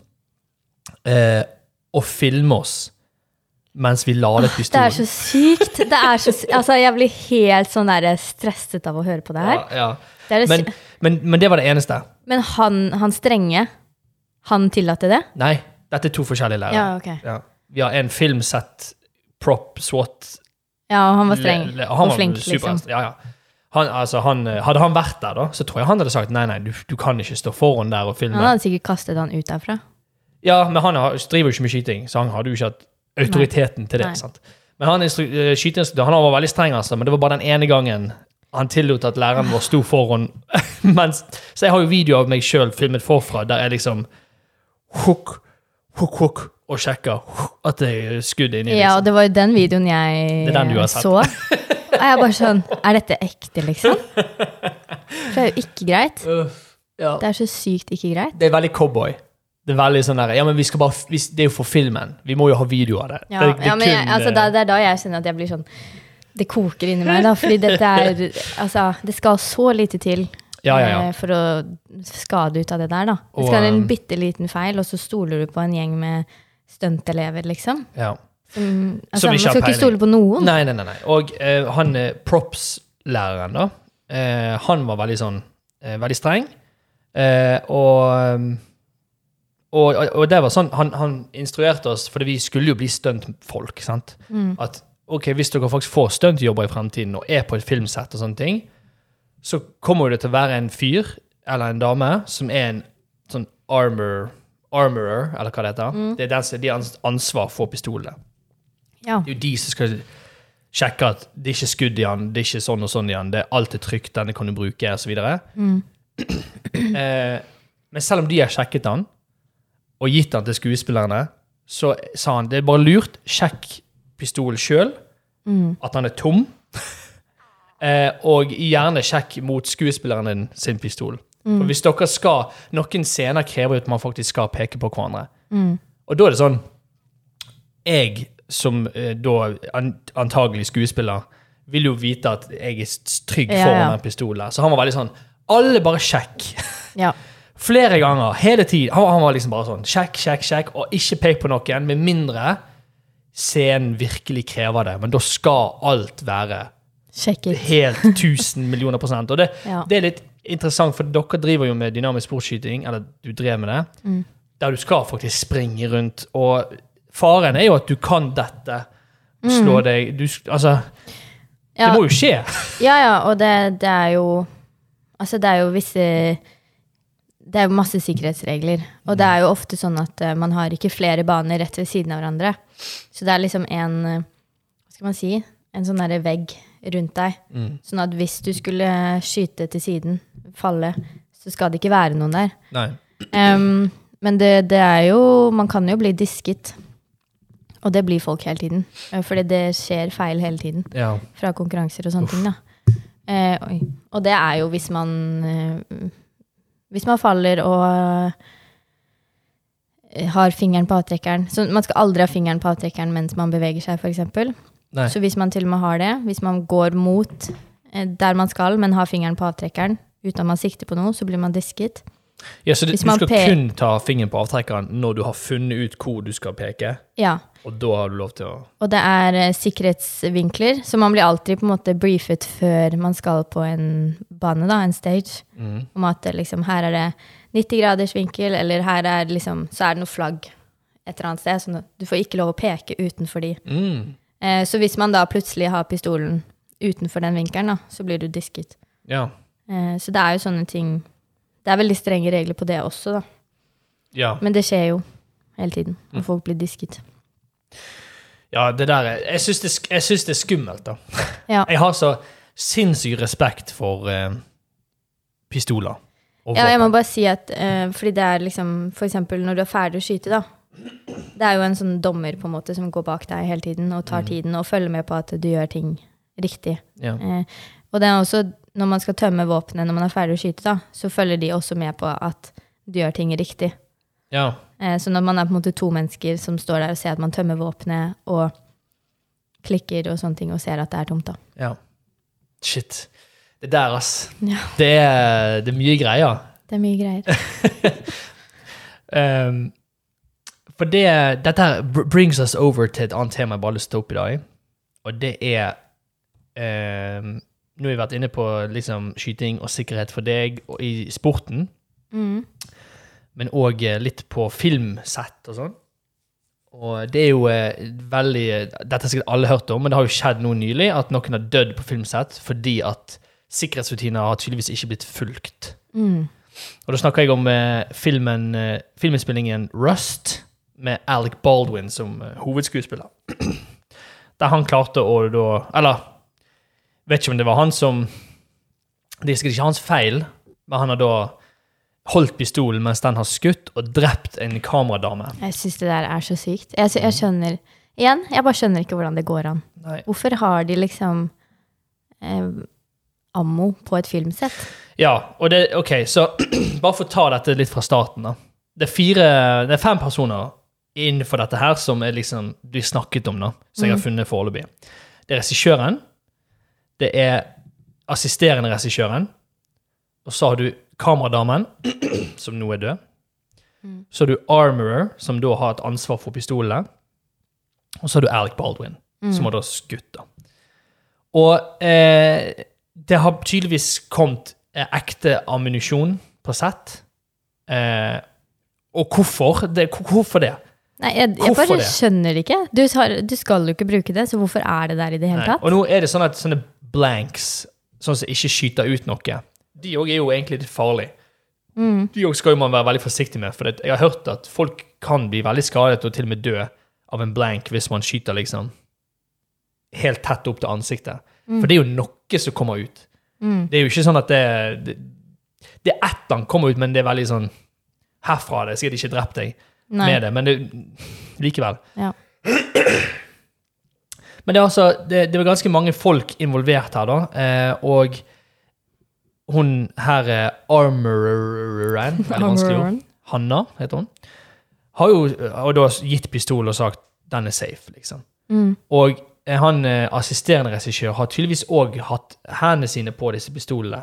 eh, og filme oss mens vi ladet Det er pistolen. så sykt. Det er så, altså, jeg blir helt sånn der stresset av å høre på det her. Ja, ja. Det det Men, men, men det var det eneste. Men han, han strenge, han tillater det? Nei, dette er to forskjellige lærere. Ja, ok. Ja. Vi har en filmsett, prop, SWAT Ja, og han var streng le- le- han og var flink, super- liksom. Ja, ja. Han, altså, han, eh, hadde han vært der, da, så tror jeg han hadde sagt nei, nei, du, du kan ikke stå foran der og filme. Han hadde sikkert kastet han ut derfra. Ja, men han har, driver jo ikke med skyting, så han hadde jo ikke hatt autoriteten til det. Nei. sant? Men han instru- eh, skyteinstruktør han var veldig streng, altså, men det var bare den ene gangen han tillot at læreren vår sto foran. mens, så jeg har jo video av meg sjøl filmet forfra, der jeg liksom hukk, hukk, huk, og sjekka at det er skudd inni. Ja, og Liksom. det var jo den videoen jeg Det er den du har sett. så. Og jeg bare sånn Er dette ekte, liksom? For det er jo ikke greit. Ja. Det er så sykt ikke greit. Det er veldig cowboy. Det er veldig sånn der, ja, men vi skal bare, vi, Det er jo for filmen. Vi må jo ha video av det. Ja, det, det ja men jeg, altså, eh, da, det er da jeg kjenner at jeg blir sånn Det koker inni meg, da. Fordi dette er Altså, det skal så lite til Ja, ja, ja. eh, for å skade ut av det der, da. Det skal være en um, bitte liten feil, og så stoler du på en gjeng med stuntelever, liksom. ja. Som, altså, Som man skal ikke stole på noen. Nei, nei, nei. nei. Og uh, han props-læreren, da, uh, han var veldig sånn uh, Veldig streng. Og, um, og, og, og det var sånn Han, han instruerte oss, for vi skulle jo bli stuntfolk. sant? Mm. At ok, hvis dere faktisk får stuntjobber i fremtiden og er på et filmsett, og sånne ting, så kommer det til å være en fyr eller en dame som er en sånn armor, armorer, eller hva det heter. Mm. Det er den som de har ansvar for pistolene. Ja. Det er jo de som skal sjekke at det er ikke skudd i den, det er ikke sånn og sånn i den, det er alt er trygt, denne kan du bruke, osv. Mm. Eh, men selv om de har sjekket den, og gitt den til skuespillerne, så sa han det er bare lurt, sjekk pistolen sjøl, Mm. at den er tom. eh, og gjerne sjekk mot skuespilleren din sin pistol. Mm. For hvis dere skal Noen scener krever jo at man faktisk skal peke på hverandre. Mm. Og da er det sånn Jeg, som eh, da antagelig skuespiller, vil jo vite at jeg er trygg Ja, foran ja. den pistolen. Så han var veldig sånn Alle bare sjekk. ja. Flere ganger, hele tiden. Han, han var liksom bare sånn sjekk, sjekk, sjekk, og ikke pek på noen, med mindre scenen virkelig krever det. Men da skal alt være. Helt 1000 millioner prosent. Og det, Ja. det er litt interessant, for dere driver jo med dynamisk sportsskyting, eller du drev med det, Mm. der du skal faktisk springe rundt. Og faren er jo at du kan dette, slå deg du, Altså, Mm. Ja. det må jo skje. Ja, ja, og det, det er jo Altså, det er jo visse Det er masse sikkerhetsregler. Og det er jo ofte sånn at uh, man har ikke flere baner rett ved siden av hverandre. Så det er liksom en eh, Hva skal man si? En sånn derre vegg rundt deg. Mm. Sånn at hvis du skulle skyte til siden, falle, så skal det ikke være noen der. Nei. Um, men det, det er jo Man kan jo bli disket. Og det blir folk hele tiden. Eh, Fordi det skjer feil hele tiden Ja. fra konkurranser og sånne ting. da. Eh. Og det er jo hvis man eh, Hvis man faller og eh, har fingeren på avtrekkeren. Så man skal aldri ha fingeren på avtrekkeren mens man beveger seg, f.eks. Nei. Så hvis man til og med har det, hvis man går mot eh, der man skal, men har fingeren på avtrekkeren uten at man sikter på noe, så blir man disket. Ja, Så du, du skal kun ta fingeren på avtrekkeren når du har funnet ut hvor du skal peke, Ja. og da har du lov til å Og det er uh, sikkerhetsvinkler, så man blir alltid på en måte briefet før man skal på en bane, da, en stage, mm. om at liksom, her er det 90 graders vinkel, eller her er liksom, så er det noe flagg et eller annet sted, så du får ikke lov å peke utenfor de. Mm. Eh, så hvis man da plutselig har pistolen utenfor den vinkelen, da, så blir du disket. Ja. Eh, så det er jo sånne ting Det er veldig strenge regler på det også, da. ja. Men det skjer jo hele tiden, Mm. folk blir disket. Ja, det der er Jeg syns det, det er skummelt, da. Ja. Jeg har så sinnssyk respekt for eh, pistoler Ja, jeg må bare si at eh, fordi det er liksom For eksempel når du er ferdig å skyte, da. Det er jo en sånn dommer på en måte som går bak deg hele tiden og tar Mm. tiden og følger med på at du gjør ting riktig. Ja. Eh, og det er også når man skal tømme våpenet når man er ferdig å skyte, da, så følger de også med på at du gjør ting riktig. ja. Eh, så når man er på en måte to mennesker som står der og ser at man tømmer våpenet og klikker og sånne ting, og ser at det er tomt, da. Ja. Shit. Det der, ass. Ja. Det er, det er mye greier. Det er mye greier. Um, for det, dette her brings us over til et annet tema jeg bare har lyst til å ta opp i dag. Og det er um, Nå har vi vært inne på liksom, skyting og sikkerhet for deg i sporten, Mm. men òg litt på filmsett og sånn. Og det er jo eh, veldig Dette har sikkert alle hørt om, men det har jo skjedd nå nylig at noen har dødd på filmsett fordi at sikkerhetsrutiner har tydeligvis ikke blitt fulgt. Mm. Og da snakker jeg om eh, filmen, eh, filminnspillingen Rust, med Alec Baldwin som eh, hovedskuespiller. Der han klarte å da Eller, vet ikke om det var han som Det er sikkert ikke hans feil, men han har da holdt pistolen mens den har skutt, og drept en kameradame. Jeg syns det der er så sykt. Jeg, jeg skjønner Igjen, jeg bare skjønner ikke hvordan det går an. Nei. Hvorfor har de liksom eh, ammo på et filmsett? Ja, og det OK, så bare for å ta dette litt fra starten, da. Det er, fire, det er fem personer innenfor dette her som er liksom blir snakket om, da, som jeg har funnet foreløpig. Det er regissøren, det er assisterende regissøren, og så har du kameradamen, som nå er død. Så har du armorer, som da har et ansvar for pistolene. Og så har du Alec Baldwin, som har da skutt. da. Og eh, det har tydeligvis kommet eh, ekte ammunisjon på sett. Eh, og hvorfor? Det, hvorfor det? Nei, jeg, jeg bare det? skjønner det ikke. Du, har, du skal jo ikke bruke det, så hvorfor er det der i det hele Nei. tatt? Og nå er det sånn at sånne blanks, sånn som ikke skyter ut noe, de òg er jo egentlig litt farlige. Mm. De òg skal jo man være veldig forsiktig med, for jeg har hørt at folk kan bli veldig skadet og til og med dø av en blank hvis man skyter liksom helt tett opp til ansiktet. For det er jo noe som kommer ut. Mm. Det er jo ikke sånn at det Det, det er ett han kommer ut, men det er veldig sånn Herfra har det sikkert ikke drept deg Nei. med det, men det, likevel. Ja. Men det er altså det, det var ganske mange folk involvert her, da. Eh, og hun her er Armoreren, veldig vanskelig ord. Hanna heter hun. Har jo og da gitt pistol og sagt 'den er safe', liksom. Mm. Og eh, han eh, assisterende regissør har tydeligvis òg hatt hendene sine på disse pistolene.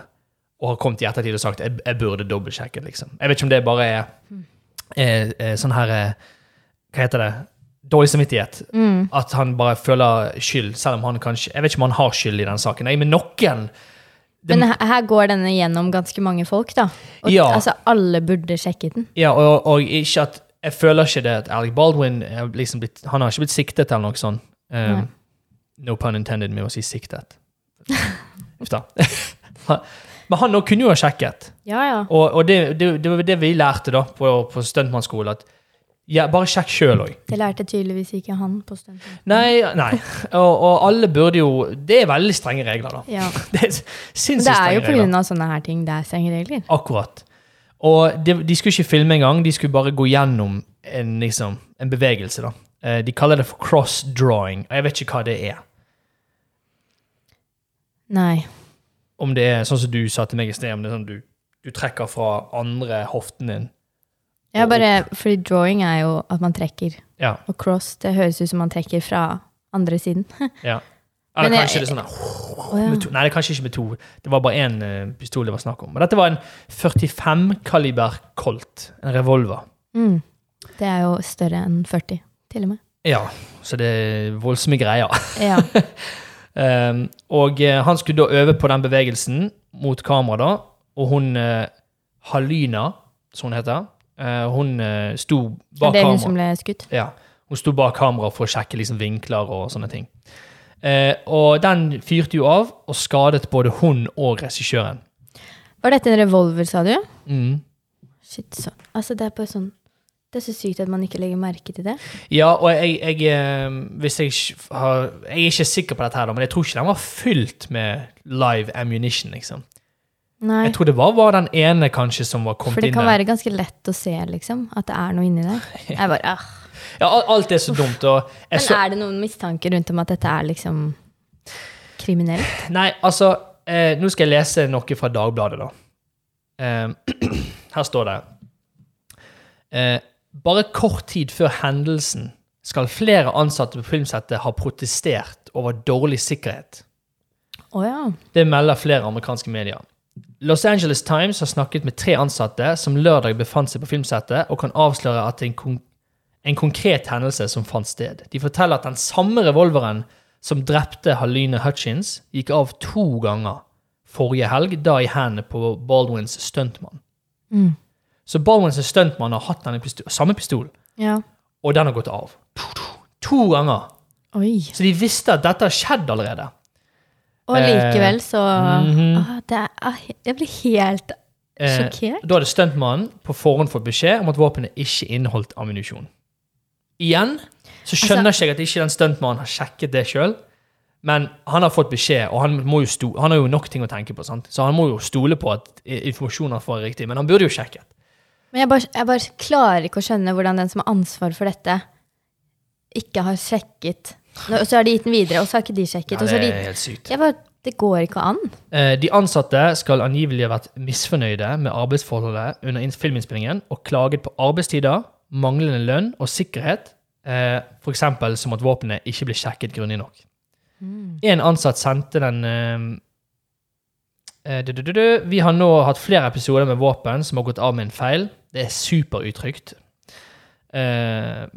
Og har kommet i ettertid og sagt 'jeg, jeg burde dobbeltsjekke', liksom. Jeg vet ikke om det bare er eh, eh, sånn her eh, Hva heter det? Dårlig samvittighet. Mm. At han bare føler skyld, selv om han kanskje Jeg vet ikke om han har skyld i den saken. Nei, men noen det, Men her, går denne gjennom ganske mange folk, da. Og Ja. altså, alle burde sjekket den. Ja, og, og ikke at Jeg føler ikke det at Alec Baldwin liksom blitt Han har ikke blitt siktet eller noe sånt. Um, no pun intended med å si siktet. Uff da. Men han kunne jo ha sjekket. Ja, ja. Og, og det, det, det var det vi lærte da på, på stuntmannskolen. At ja, bare sjekk sjøl òg. Det lærte tydeligvis ikke han på stunden. Nei, nei. Og, og alle burde jo Det er veldig strenge regler, da. Ja. Det er sinnssykt strenge regler. det er jo på grunn av sånne her ting det er strenge regler. Akkurat. Og de, de skulle ikke filme engang, de skulle bare gå gjennom en, liksom, en bevegelse. da. Eh, De kaller det for cross-drawing. og Jeg vet ikke hva det er. Nei. Om det er sånn som du sa til meg i sted, om det er sånn du, du trekker fra andre hoften din. Ja, bare, fordi drawing er jo at man trekker. Ja. Og cross, det høres ut som man trekker fra andre siden. ja. Eller Men jeg- kanskje det er sånn Å, ja. Nei, det er kanskje ikke med to. Det var bare én uh, pistol det var snakk om. Men dette var en 45 kaliber Colt. En revolver. Mm. Det er jo større enn 40, til og med. Ja, så det er voldsomme greier. Ja. Um, og eh, han skulle da øve på den bevegelsen mot kamera, da. Og hun Halina, Halyna, som hun heter, eh, hun eh, sto bak det er hun kamera. som ble skutt. Ja, hun sto bak kamera for å sjekke liksom, vinkler og sånne ting. Eh, og den fyrte jo av og skadet både hun og regissøren. Var dette en revolver, sa du? Mm. Shit, så. Altså, det er bare sånn Det er så sykt at man ikke legger merke til det. Ja, og jeg, jeg, eh, hvis jeg, har, jeg er ikke sikker på dette, her men jeg tror ikke den var fylt med live ammunition. liksom. Nei. Jeg tror det var var den ene kanskje som var kommet inn For det kan inne. være ganske lett å se, liksom. At det er noe inni der. Jeg bare, ah. Ja, alt er så dumt. Men så, er det noen mistanke rundt om at dette er liksom kriminelt? Nei, altså eh, Nå skal jeg lese noe fra Dagbladet, da. Eh, her står det eh, Bare kort tid før hendelsen skal flere ansatte på filmsettet ha protestert over dårlig sikkerhet. Oh, ja. Det melder flere amerikanske medier. Los Angeles Times har snakket med tre ansatte som lørdag befant seg på filmsettet, og kan avsløre at det er en, kon en konkret hendelse som fant sted. De forteller at den samme revolveren som drepte Haline Hutchins, gikk av to ganger forrige helg, da i hendene på Baldwins stuntmann. Mm. Så Baldwins stuntmann har hatt denne pistol, samme pistol, Ja. og den har gått av. To, ganger. Oi. Så de visste at dette har skjedd allerede. Og likevel så mm -hmm. å, det er, ah, Jeg blir helt Eh. Da hadde stuntmannen på forhånd fått beskjed om at våpenet ikke inneholdt ammunisjon. Igjen så skjønner ikke jeg at ikke den stuntmannen har sjekket det sjøl. Men han har fått beskjed, og han, jo han har jo nok ting å tenke på. Sant? Så han må jo stole på at informasjonen han får, er riktig. Men han burde jo sjekket. Men jeg bare, jeg bare klarer ikke å skjønne hvordan den som har ansvar for dette, ikke har sjekket Og så har de gitt den videre, og så har ikke de sjekket. Ja, det de, er helt sykt. bare, det går ikke an. Eh, De ansatte skal angivelig ha vært misfornøyde med arbeidsforholdet under filminnspillingen og klaget på arbeidstider, manglende lønn og sikkerhet, eh, f.eks. som at våpenet ikke ble sjekket grundig nok. En ansatt sendte den eh. Vi har nå hatt flere episoder med våpen som har gått av med en feil. Det er superutrygt. Eh,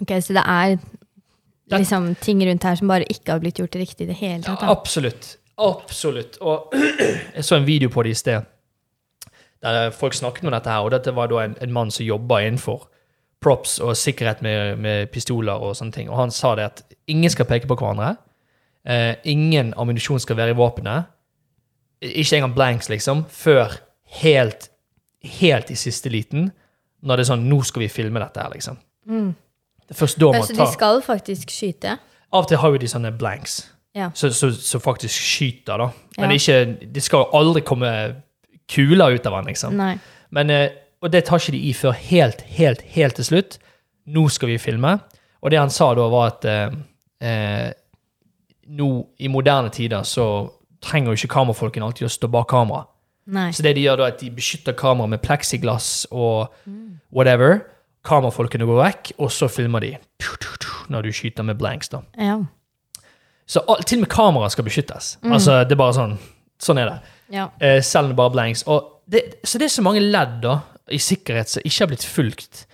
Ok, Så det er liksom ting rundt her som bare ikke har blitt gjort riktig i det hele tatt. Ja, absolutt. Absolutt. Og jeg så en video på det i sted, der folk snakket om dette her, og dette var da en, en mann som jobba innenfor props og sikkerhet med, med pistoler og sånne ting, og han sa det at ingen skal peke på hverandre. Eh, ingen ammunisjon skal være i våpenet. Ikke engang blanks, liksom, før helt, helt i siste liten, når det er sånn, nå skal vi filme dette her, liksom. Mm. Det er først da man tar Så de skal faktisk skyte? Av og til har jo de sånne blanks Ja. som så, så faktisk skyter, da. Men Ja. ikke, det skal jo aldri komme kuler ut av den, liksom. Nei. Men, eh, og det tar ikke de i før helt, helt, helt til slutt. Nå skal vi filme. Og det han sa da, var at eh, eh, nå i moderne tider så trenger jo ikke kamerafolkene alltid å stå bak kamera. Nei. Så det de gjør da, er at de beskytter kameraet med plexiglass og whatever. Kamerafolkene går vekk, og så filmer de når du skyter med blanks. da. Ja. Så til og med kamera skal beskyttes. Altså, det er bare sånn. Sånn er det. ja. Eh, selv om det bare er blanks. Det, så det er så mange ledd da, i sikkerhet som ikke har blitt fulgt.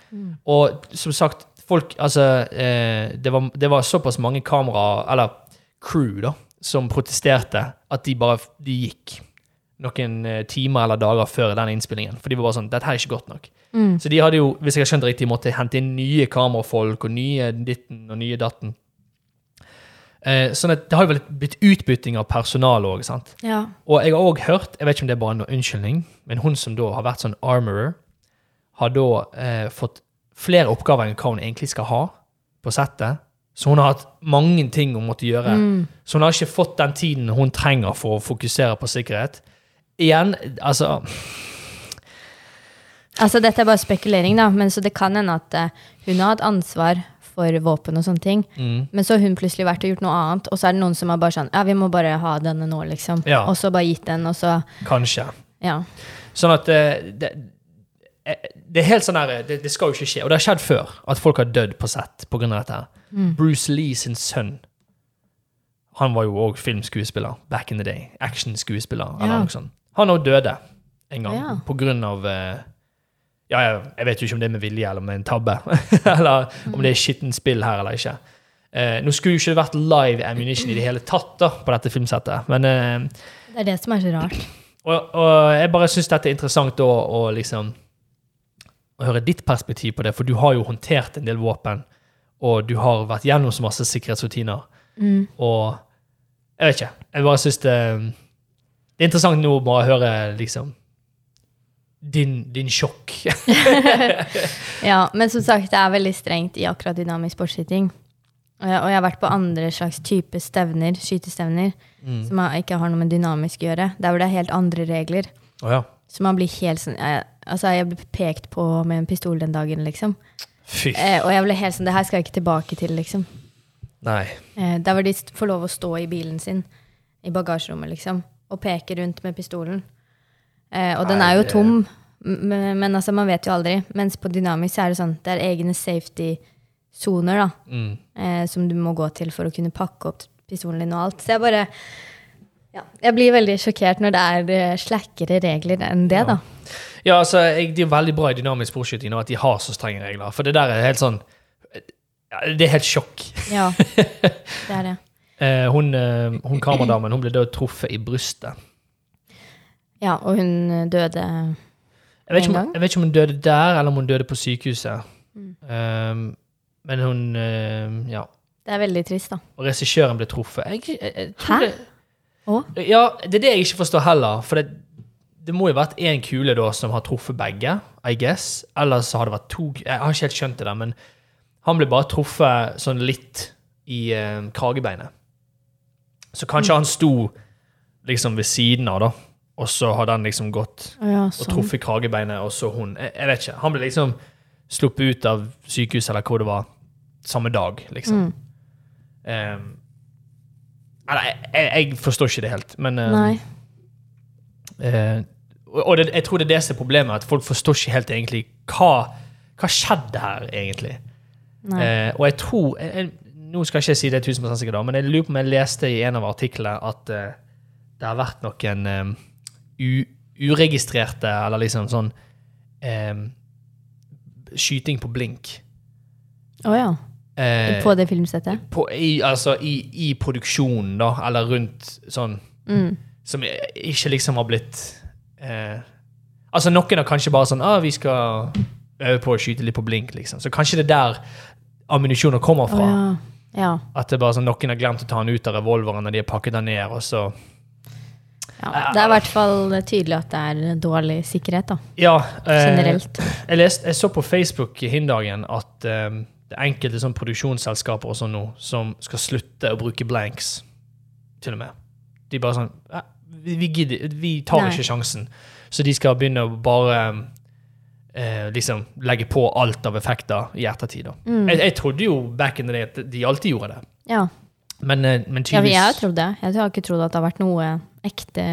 Og som sagt, folk Altså, eh, det, var, det var såpass mange kamera, eller crew, da, som protesterte at de bare de gikk noen eh, timer eller dager før den innspillingen. For de var bare sånn Dette her er ikke godt nok. Så de hadde jo, hvis jeg har skjønt det riktig, måtte hente inn nye kamerafolk og nye ditten og nye datten. Eh, sånn at det har jo vel blitt utbytting av personal òg, ja. Og jeg har òg hørt, jeg vet ikke om det er bare en unnskyldning, men hun som da har vært sånn armorer, har da eh, fått flere oppgaver enn hva hun egentlig skal ha på settet. Så hun har hatt mange ting hun måtte gjøre. Så hun har ikke fått den tiden hun trenger for å fokusere på sikkerhet. Igjen, altså Altså, dette er bare spekulering, da, men så det kan hende at uh, hun har hatt ansvar for våpen og sånne ting, mm, men så har hun plutselig vært og gjort noe annet, og så er det noen som har bare sånn Ja, vi må bare ha denne nå, liksom. Ja. Og så bare gitt den, og så Kanskje. Ja. Sånn at uh, det, eh, det er helt sånn her, det, det skal jo ikke skje. Og det har skjedd før at folk har dødd på sett pga. dette. her. Bruce Lee sin sønn Han var jo òg filmskuespiller back in the day. Actionskuespiller. Ja. eller noe sånt. Han òg døde en gang Ja. på grunn av eh, ja, jeg, vet jo ikke om det er med vilje eller med en tabbe. eller om det er skittent spill her eller ikke. Eh, nå skulle jo ikke det vært live ammunition i det hele tatt da, på dette filmsettet. Men eh, Det er det som er så rart. og, og jeg bare syns dette er interessant da, å liksom å høre ditt perspektiv på det, for du har jo håndtert en del våpen, og du har vært gjennom så masse sikkerhetsrutiner. Mm. Og jeg vet ikke. Jeg bare syns det Det er interessant nå å bare høre liksom din, din sjokk. Ja, men som sagt, det er veldig strengt i akkurat dynamisk sportsskyting. Og jeg, og jeg har vært på andre slags type stevner, skytestevner, Mm. som ikke har noe med dynamisk å gjøre. Der hvor det er helt andre regler. Oh, ja. Så man blir helt sånn jeg, Altså, jeg ble pekt på med en pistol den dagen, liksom. Fy. Eh, og jeg ble helt sånn Det her skal jeg ikke tilbake til, liksom. Nei. Eh, der hvor de får lov å stå i bilen sin, i bagasjerommet, liksom, og peker rundt med pistolen. Eh, og den er jo tom, men, men altså, man vet jo aldri. Mens på dynamisk er det sånn, det er egne safety-soner, da, Mm. eh, som du må gå til for å kunne pakke opp pistolen din og alt. Så jeg bare ja, Jeg blir veldig sjokkert når det er eh, slakkere regler enn det, Ja. da. Ja, altså, jeg, Det er veldig bra i dynamisk sportsskyting at de har så strenge regler. For det der er helt sånn ja, Det er helt sjokk. Ja, det er det. Eh, hun, eh, hun kameradamen hun ble da truffet i brystet. Ja, og hun eh, døde Jeg vet, om, jeg vet ikke om hun døde der, eller om hun døde på sykehuset. Mm. Um, men hun uh, Ja. Det er veldig trist, da. Og regissøren ble truffet. Jeg, jeg Hæ? det, Ja, det er det jeg ikke forstår heller. For det, det må jo ha vært én kule da som har truffet begge, I guess. Eller så har det vært to Jeg har ikke helt skjønt det der, men han ble bare truffet sånn litt i uh, kragebeinet. Så kanskje han sto liksom ved siden av, da. Og så hadde han liksom gått ja, sånn. og truffet kragebeinet, og så hun jeg, jeg vet ikke. Han ble liksom sluppet ut av sykehuset, eller hvor det var, samme dag, liksom. Mm. Um, eller, jeg, jeg, forstår ikke det helt, men um, eh, Og det, jeg tror det er det som er problemet, at folk forstår ikke helt egentlig hva hva skjedde her, egentlig. Eh, og jeg tror jeg, Nå skal jeg ikke si det 1000 sikkert, men jeg lurer på om jeg leste i en av artiklene at uh, det har vært noen um, uregistrerte, eller liksom sånn um, Skyting på blink. Å ja. Eh, På det filmsettet? på, i, altså i, i produksjonen, da, eller rundt sånn Mm. Som ikke liksom har blitt eh, Altså, noen har kanskje bare sånn ah, 'Vi skal øve på å skyte litt på blink', liksom. Så kanskje det er der ammunisjoner kommer fra. fra. ja. Ja. At det bare sånn, noen har glemt å ta den ut av revolveren når de har pakket den ned, og så ja. Det er i hvert fall tydelig at det er dårlig sikkerhet, da. Ja. eh, Generelt. jeg, lest, jeg så på Facebook hin dagen at eh, det er enkelte sånn produksjonsselskaper og sånn nå som skal slutte å bruke blanks, til og med. De bare sånn «Ja, vi, vi gidder, vi tar Nei. ikke sjansen. Så de skal begynne å bare eh, liksom legge på alt av effekter i ettertid. Mm. Jeg, jeg trodde jo back in the day at de alltid gjorde det. Ja. Men, men tydeligvis... ja, jeg har trodd det. Jeg har ikke trodd at det har vært noe ekte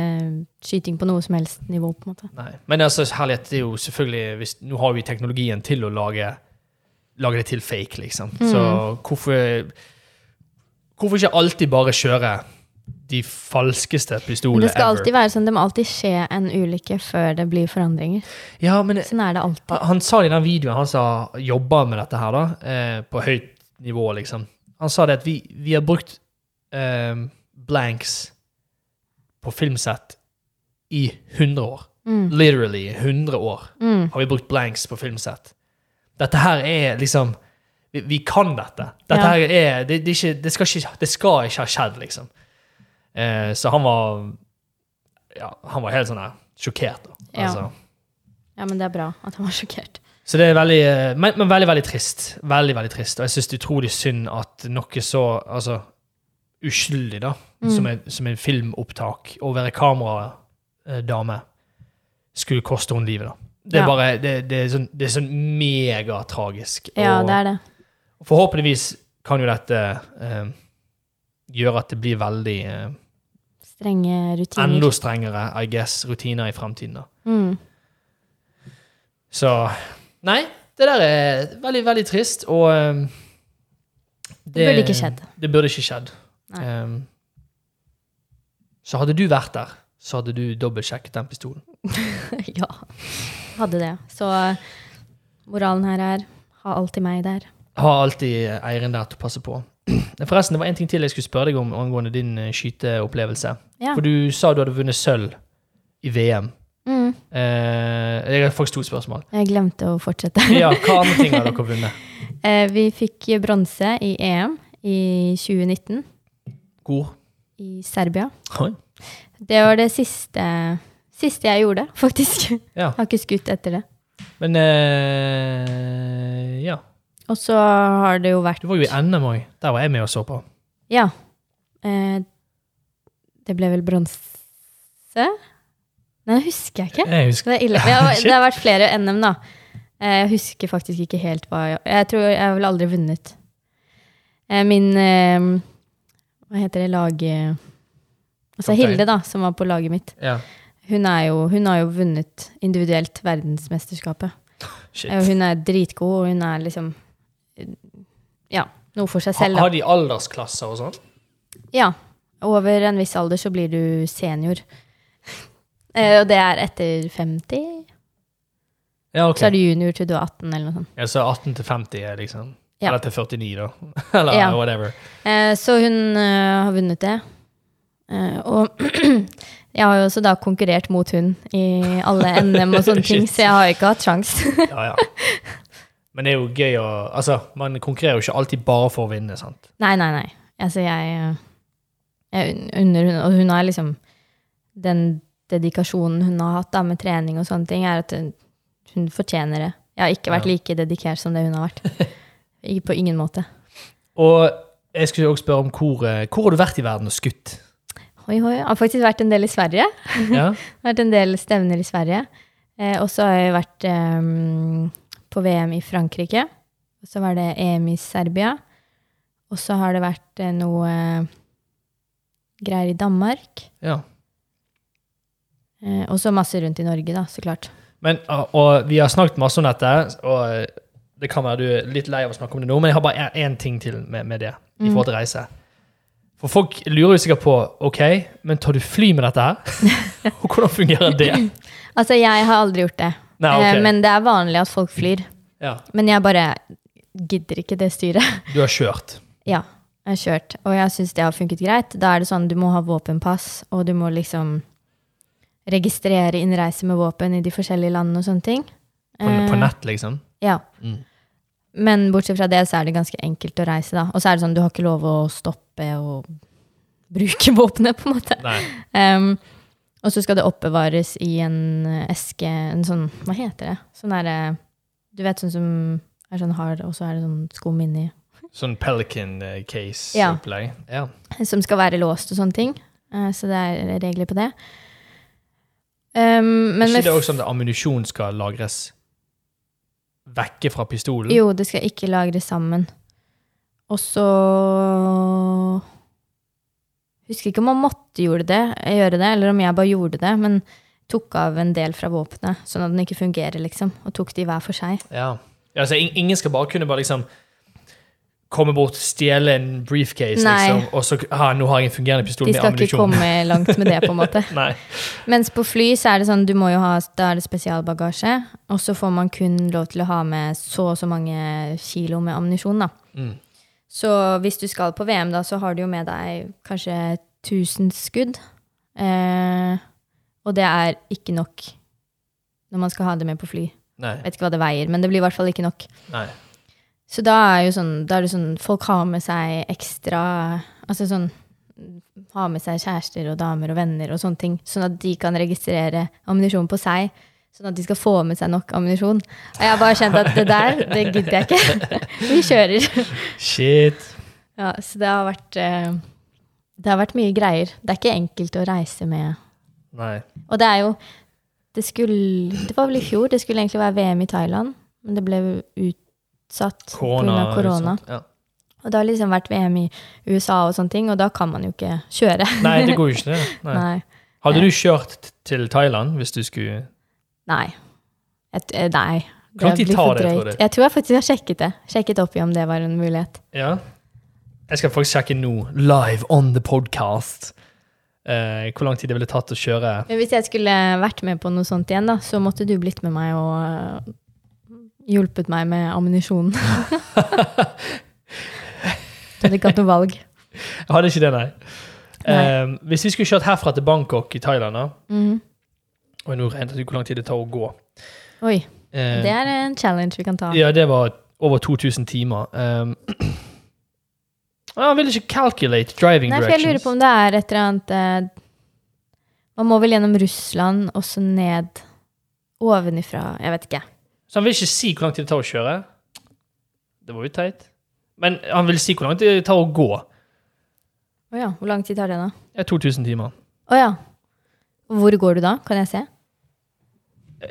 skyting på noe som helst nivå, på en måte. Nei. Men altså, herlighet, det er jo selvfølgelig hvis, Nå har vi teknologien til å lage, lage det til fake, liksom. Så hvorfor Hvorfor ikke alltid bare kjøre de falskeste Men ever. det skal ever? alltid være sånn, det må alltid skje en ulykke før det blir forandringer. Ja, men Sånn er det alltid. han, sa det i den videoen, han som jobber med dette her, da, eh, på høyt nivå, liksom. Han sa det at vi, vi har brukt eh, blanks på filmsett i 100 år. Mm. Literally 100 år. Mm. har vi brukt blanks på filmsett. Dette her er liksom Vi, vi kan dette. Dette Ja. her er det, det, ikke, det, skal ikke, det skal ikke ha skjedd, liksom. Eh, så han var Ja, han var helt sånn sjokkert. Da. Ja. Altså. Ja, men det er bra at han var sjokkert. Så det er veldig eh, men, men veldig, veldig trist. Veldig, veldig trist. Og jeg syns det er utrolig synd at noe så altså, uskyldig, da, Mm. som, er, som er filmopptak, å være kameradame, skulle koste henne livet, da. Det er Ja. bare Det, det er sånn, det er sånn megatragisk. Ja, og det er det. forhåpentligvis kan jo dette eh, gjøre at det blir veldig eh, Strenge rutiner. enda strengere, I guess, rutiner i fremtiden. da. Mm. Så Nei, det der er veldig, veldig trist, og um, Det burde ikke skjedd. Det burde ikke skjedd. Um, Så hadde du vært der, så hadde du dobbeltsjekket den pistolen. ja, hadde det. Så moralen her er ha alltid meg der. Ha alltid eieren der til å passe på. Forresten, det var en ting til jeg skulle spørre deg om angående din eh, skyteopplevelse. Ja. For du sa du hadde vunnet sølv i VM. Mm. Eh, jeg har faktisk to spørsmål. Jeg glemte å fortsette. Ja, Hva andre ting har dere vunnet? Eh, vi fikk bronse i EM i 2019 Hvor? i Serbia. Oi. Det var det siste, siste jeg gjorde, faktisk. Ja. Har ikke skutt etter det. Men eh, Ja. Og så har det jo vært Du var jo i NM òg. Der var jeg med og så på. Ja. Eh, det ble vel bronse? Nei, det husker jeg ikke. Jeg husker Det er ille. Det har, det har vært flere NM, da. Eh, Jeg husker faktisk ikke helt hva jeg Jeg tror jeg har vel aldri vunnet. Eh, Min eh, Hva heter det lag... Altså. Hilde, da, som var på laget mitt. Ja. Hun, jo, hun har jo vunnet individuelt verdensmesterskapet. Shit. Eh, Hun er dritgod, og hun er liksom Ja, noe for seg selv. Da. Har de aldersklasser og sånn? Ja. Over en viss alder så blir du senior. Eh, Og det er etter 50. Ja, ok. Så er du junior til du er 18, eller noe sånt. Ja, så 18 til 50 er liksom Ja. Eller til 49, da. Eller Ja. whatever. Eh, Så hun eh, har vunnet det. Og jeg har jo også da konkurrert mot hun i alle NM og sånne ting, så jeg har ikke hatt sjans. Ja, ja. Men det er jo gøy å Altså, man konkurrerer jo ikke alltid bare for å vinne, sant? Nei, nei, nei. Altså, jeg, eh, jeg un- unner hun Og hun har liksom Den dedikasjonen hun har hatt da med trening og sånne ting, er at hun, hun fortjener det. Jeg har ikke vært Ja. like dedikert som det hun har vært. På ingen måte. Og jeg skulle også spørre om hvor, eh, hvor har du vært i verden og skutt? Oi, oi. Jeg har faktisk vært en del i Sverige. Ja? vært en del stevner i Sverige. Eh, og så har jeg vært eh, på VM i Frankrike. Og så var det EM i Serbia. Og så har det vært eh, noe eh, greier i Danmark. ja. Eh, og så masse rundt i Norge, da, så klart. Men, og, og vi har snakket masse om dette, og det kan være du er litt lei av å snakke om det nå, men jeg har bare én ting til med, med det i forhold til reise. For folk lurer jo sikkert på ok, men tar du fly med dette her? Og hvordan fungerer det? Altså, jeg har aldri gjort det. Nei, eh, men det er vanlig at folk flyr. Ja, Men jeg bare gidder ikke det styret. du har kjørt. Ja, jeg har kjørt, og jeg syns det har funket greit. Da er det sånn du må ha våpenpass, og du må liksom registrere innreise med våpen i de forskjellige landene og sånne ting. På, på Eh, nett, liksom. Ja. Mm. Men bortsett fra det, så er det ganske enkelt å reise, da. Og så er det sånn, du har ikke lov å stoppe og bruke våpenet, på en måte. Nei. Og så skal det oppbevares i en eh, eske, en sånn, hva heter det? Sånn derre Du vet sånn som er sånn hard, og så er det sånn skum inni. Sånn Pelican eh, case-opplegg. Ja. som skal være låst og sånne ting. Eh, Så det er regler på det. Um, men ikke det også sånn at ammunisjon skal lagres vekke fra pistolen? Jo, det skal ikke lagres sammen. Og så Husker ikke om man måtte gjøre det, gjøre det, eller om jeg bare gjorde det, men tok av en del fra våpenet, sånn at den ikke fungerer, liksom. Og tok de hver for seg. Ja. altså, ingen skal bare kunne bare liksom komme bort, stjele en briefcase, Nei. liksom, og så ah, nå har jeg en fungerende pistol med ammunisjon. De skal ikke komme langt med det, på en måte. Nei. Mens på fly så er det sånn, du må jo ha, da er det spesialbagasje, og så får man kun lov til å ha med så og så mange kilo med ammunisjon, da. Mm. Så hvis du skal på VM, da, så har du jo med deg kanskje 1000 skudd. Eh, og det er ikke nok når man skal ha det med på fly. Nei. Vet ikke hva det veier, men det blir i hvert fall ikke nok. Nei. Så da er jo sånn, da er det sånn Folk har med seg ekstra Altså sånn Har med seg kjærester og damer og venner og sånne ting, sånn at de kan registrere ammunisjon på seg. Sånn at de skal få med seg nok ammunisjon. Og jeg har bare kjent at det der, det gidder jeg ikke. Vi kjører. Shit. Ja, så det har vært eh, Det har vært mye greier. Det er ikke enkelt å reise med Nei. Og det er jo Det skulle Det var vel i fjor, det skulle egentlig være VM i Thailand, men det ble utsatt pga. korona. Ja. Og det har liksom vært VM i USA og sånne ting, og da kan man jo ikke kjøre. Nei, det går jo ikke, det. Nei. Nei. Hadde du kjørt til Thailand hvis du skulle Nei. Jeg, eh, nei. Hvor lang tid tar det, tror du? Jeg tror jeg faktisk har sjekket det. Sjekket opp i om det var en mulighet. Ja. Jeg skal faktisk sjekke nå, live on the podcast. eh, hvor lang tid det ville tatt å kjøre Men hvis jeg skulle vært med på noe sånt igjen, da, så måtte du blitt med meg og øh, hjulpet meg med ammunisjonen. du hadde ikke hatt noe valg. Jeg hadde ikke det, nei. Nei. Eh, hvis vi skulle kjørt herfra til Bangkok i Thailand da, Mhm. Og nå regnet jeg ut hvor lang tid det tar å gå. Oi, Eh, det er en challenge vi kan ta. Ja, det var over 2000 timer. Um, jeg vil ikke calculate driving Nei, for jeg lurer på om det er et eller annet eh, Man må vel gjennom Russland og så ned ovenifra Jeg vet ikke. Så han vil ikke si hvor lang tid det tar å kjøre. Det var jo teit. Men han vil si hvor lang tid det tar å gå. Å ja, hvor lang tid tar det, da? Er 2000 timer. Å ja. Hvor går du da? Kan jeg se?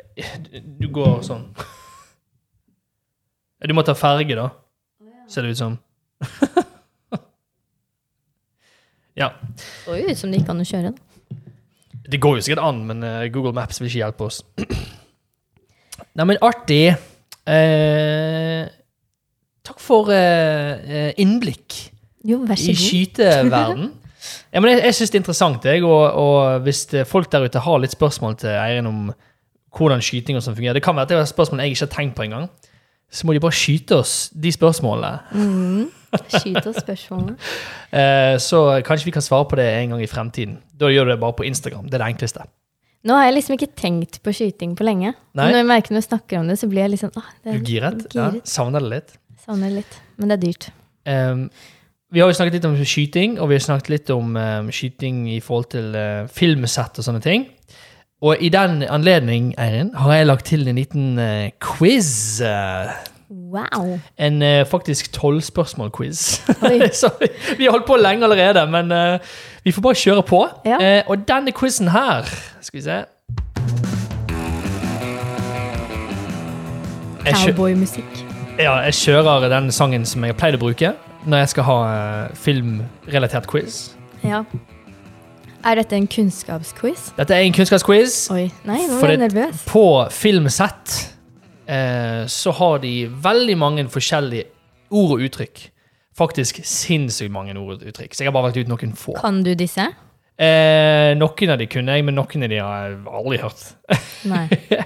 Du går sånn. Du må ta ferge, da. Ser det ut som. ja. Det går jo ut som det gikk an å kjøre. da. Det går jo sikkert an, men eh, Google Maps vil ikke hjelpe oss. Nei, men artig. Eh, takk for eh, eh, innblikk Jo, i skyteverden. Ja, men jeg, jeg syns det er interessant, jeg, og, og hvis folk der ute har litt spørsmål til Eirin om hvordan skyting og sånn fungerer Det kan være at det er spørsmål jeg ikke har tenkt på engang. Så må de bare skyte oss de spørsmålene. Mm. Skyt oss spørsmålene. Eh, så kanskje vi kan svare på det en gang i fremtiden. Da gjør du det bare på Instagram. Det er det enkleste. Nå har jeg liksom ikke tenkt på skyting på lenge. Nei. Når jeg merker når jeg snakker om det, så blir jeg liksom åh, Du det er giret? Ja, savner det litt. Savner det litt. Men det er dyrt. Um, vi har jo snakket litt om skyting, og vi har snakket litt om um, skyting i forhold til uh, filmsett og sånne ting. Og i den anledning, Eirin, har jeg lagt til en liten uh, quiz. Wow. en uh, faktisk tolvspørsmål-quiz. Vi, har holdt på lenge allerede, men uh, vi får bare kjøre på. Ja. Uh, og denne quizen her Skal vi se Cowboymusikk. Ja, jeg kjører den sangen som jeg har pleid å bruke når jeg skal ha filmrelatert quiz. Ja. Er dette en kunnskapsquiz? Dette er en kunnskapsquiz. Oi. Nei, nå ble jeg nervøs. På filmsett eh, så har de veldig mange forskjellige ord og uttrykk. Faktisk sinnssykt mange ord og uttrykk. Så jeg har bare valgt ut noen få. Kan du disse? Eh, noen av de kunne jeg, men noen av de har jeg aldri hørt. Nei.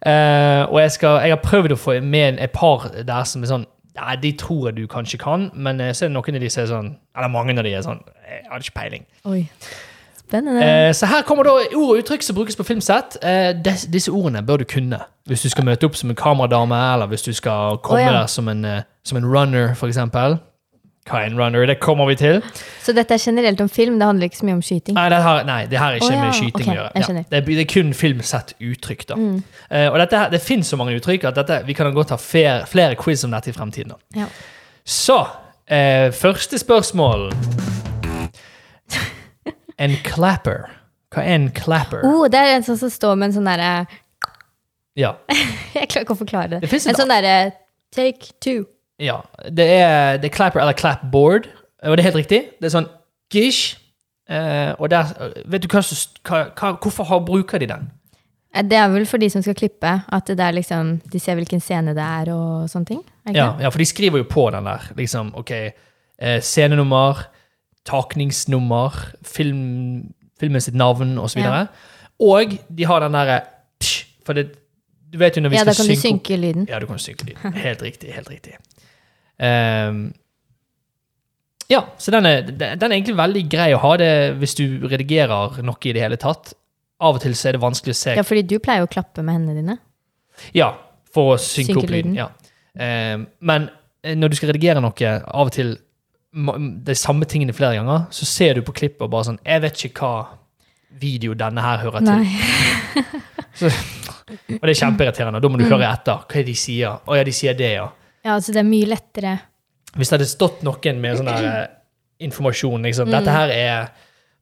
Eh, og jeg, skal, jeg har prøvd å få med et par der som er sånn Nei, de tror jeg du kanskje kan, men så er det noen av de som er sånn Eller mange av de er sånn Jeg hadde ikke peiling. Oi. Spennende. Eh, så her kommer da ord og uttrykk som brukes på filmsett. Eh, des, disse ordene bør du kunne hvis du skal møte opp som en kameradame, eller hvis du skal komme oh, ja. der som en, eh, som en runner, for eksempel. Hva er en runner? Det kommer vi til. Så dette er generelt om film, det handler ikke så mye om skyting? Nei, det her, nei, det er ikke oh, ja, med skyting okay, å gjøre. Ja, det, er, det er kun filmsett-uttrykk. da. Mm. Eh, og dette, det finnes så mange uttrykk at dette, vi kan godt ha flere, flere quiz om dette i fremtiden. Så, eh, første spørsmål. En clapper. Hva er en clapper? Oh, det er en sånn som står med en sånn derre Ja. Jeg klarer ikke å forklare det. Det en en sånn derre take two. ja. Det, er, det er clapper eller clapboard, og det er helt riktig. Det er sånn gish. Eh, og der, vet du hva, hva, hvorfor har, bruker de den? Eh, Det er vel for de som skal klippe, at det liksom, de ser hvilken scene det er og sånne ting? Ja, ja, for de skriver jo på den der. Liksom, ok, eh, scenenummer, takningsnummer, film, filmen sitt navn, så videre. Og de har den derre For det, du vet jo når vi ja, da kan du synke synke lyden. Ja, du kan synke lyden. Helt riktig. helt riktig. Um, ja, så den er, den er egentlig veldig grei å ha det hvis du redigerer noe i det hele tatt. Av og til så er det vanskelig å se Ja, fordi du pleier å klappe med hendene dine. Ja, for å synke Synke opp lyden. Ja. Um, men eh, når du skal redigere noe, av og til de samme tingene flere ganger, så ser du på klippet og bare sånn Jeg vet ikke hva video denne her hører til. Nei. Og det er kjempeirriterende. Da må du høre etter. Hva er det de sier? Å ja, de sier det, ja. Ja, altså det er mye lettere. Hvis det hadde stått noen med sånn her eh, informasjon liksom, Dette her er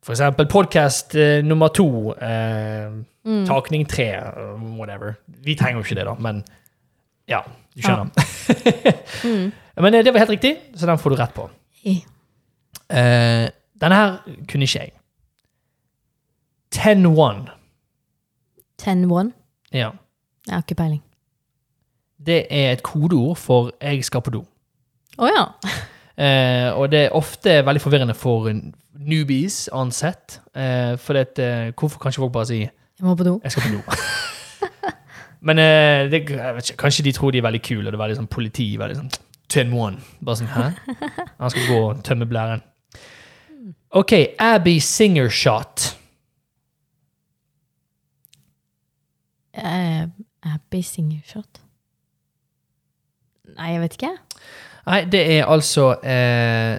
for eksempel podkast nummer to, eh, takning tre, eh, whatever. Vi trenger jo ikke det, da, men ja, du skjønner. men eh, det var helt riktig, så den får du rett på. I- Eh, denne her kunne ikke jeg. 10-1. 10-1. Ja. Jeg har ikke peiling. Det er et kodeord for 'jeg skal på do'. Å ja. Eh, og det er ofte veldig forvirrende for newbies on set. Eh, for det, eh, hvorfor kan ikke folk bare si Jeg må på do. 'jeg skal på do'? Men eh, det, ikke, kanskje de tror de er veldig kule, og det er veldig sånn politi. veldig sånn 10-1. Bare sånn, hæ? Han skal gå og tømme blæren. OK, Abby Singershot. Uh, Abby Singershot Nei, jeg vet ikke. Nei, det er altså eh,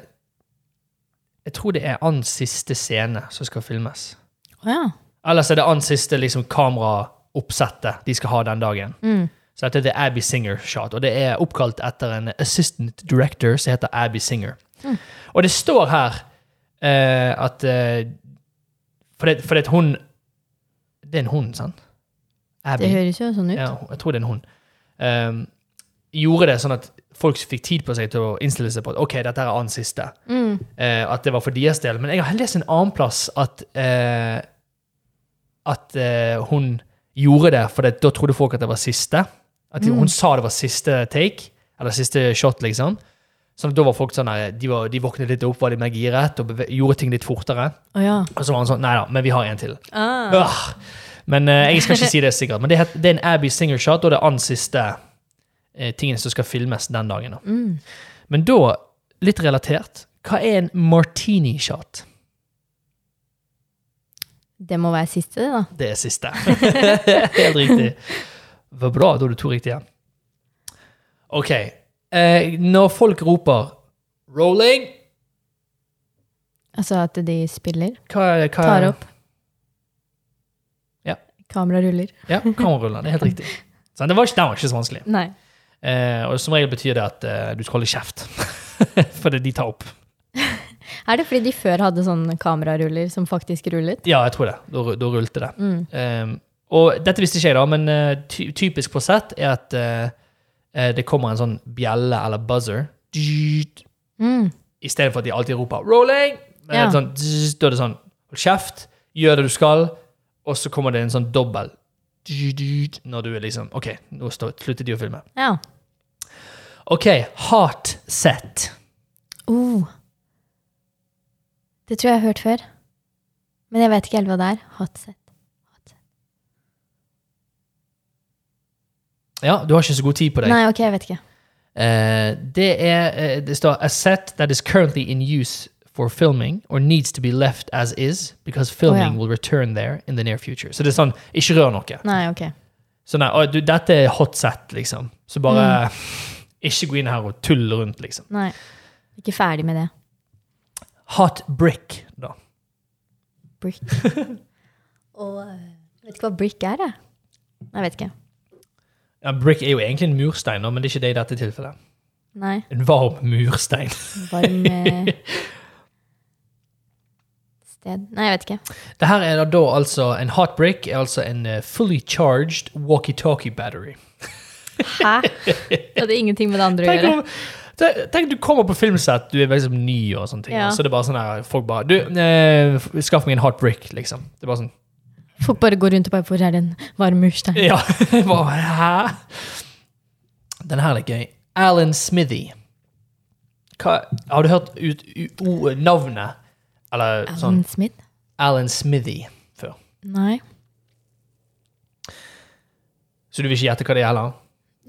Jeg tror det er annen siste scene som skal filmes. Å ja. Ellers er det annen siste liksom, kameraoppsettet de skal ha den dagen. Mm. Så dette er Abbey Abby Singer Shot, og det er oppkalt etter en assistant director som heter Abby Singer. Mm. Og det står her uh, at uh, For det, for er hun Det er en hund, sant? Abby. Det høres jo sånn ut. Ja, jeg tror det er en hund. Um, gjorde det sånn at folk fikk tid på seg til å innstille seg på at ok, dette er annen siste. Mm. Uh, at det var for deres del. Men jeg har lest en annen plass at eh, at eh, hun gjorde det, for da trodde folk at det var siste. At Mm. Hun sa det var siste take, eller siste shot, liksom. Så da var folk sånn de, var, de våknet litt opp, var litt mer giret og gjorde ting litt fortere. Oh, ja. Og så var han sånn Nei da, men vi har en til. Ah. Men uh, jeg skal ikke si det sikkert. Men det, het, det er en Abby Singer shot, og det er annen siste uh, tingene som skal filmes den dagen. Da. Mm. Men da, litt relatert, hva er en martini shot? Det må være siste, det, da. Det er siste. Helt riktig. Det var bra, da er du to riktige. OK. Eh, når folk roper 'rolling', Altså at de spiller. hva, hva Tar opp. Ja. Kamera ruller. Ja, kameraruller. Det er helt riktig. Så det var ikke, den var ikke så vanskelig. Nei. Eh, og som regel betyr det at eh, du skal holde kjeft. Fordi de tar opp. Er det fordi de før hadde sånne kameraruller som faktisk rullet? Ja, jeg tror det. Da, da rullte det. Mm. Um, og dette visste ikke jeg, da, men eh, ty typisk på sett er at uh, det kommer en sånn bjelle eller buzzer Mm. i stedet for at de alltid roper 'rolling'. Ja. sånn, da er det sånn Hold kjeft, gjør det du skal, og så kommer det en sånn dobbel når du er liksom OK, nå står- slutter de å filme. Ja. OK, hot set. Oh. Det tror jeg jeg har hørt før. Men jeg vet ikke helt hva det er. Hot set. Ja, du har ikke så god tid på deg. Nei, ok, jeg vet ikke. Eh, det er eh, Det står A set that is currently in use for filming or needs to be left as is because filming Å, ja. will return there in the near future. Så det er sånn, ikke rør noe. Nei, ok. Så nei, å, du, dette er hot set, liksom. Så bare Mm. ikke gå inn her og tulle rundt, liksom. Nei. Ikke ferdig med det. Hot brick, da. Brick. Og jeg vet ikke hva brick er, jeg. Jeg vet ikke. Ja, brick er jo egentlig en murstein, men det er ikke det i dette tilfellet. Nei. En varm murstein. Varm eh, sted. Nei, jeg vet ikke. Det her er da, altså En hot brick er altså en eh, fully charged walkie-talkie battery. Hæ? Det hadde ingenting med det andre å gjøre. tenk du kommer på filmsett, du er liksom ny og sånne ting. Ja. Så det er bare sånn her, folk bare Du, eh, skaff meg en hot brick, liksom. Det er bare sånn Folk bare går rundt og bare Hvor er den varme murstein? Ja. bare, Hæ? Den her er gøy. Alan Smithy. Hva, har du hørt ut, u, u, navnet Eller sånn Alan Smith? Alan Smithy før? Nei. Så du vil ikke gjette hva det gjelder?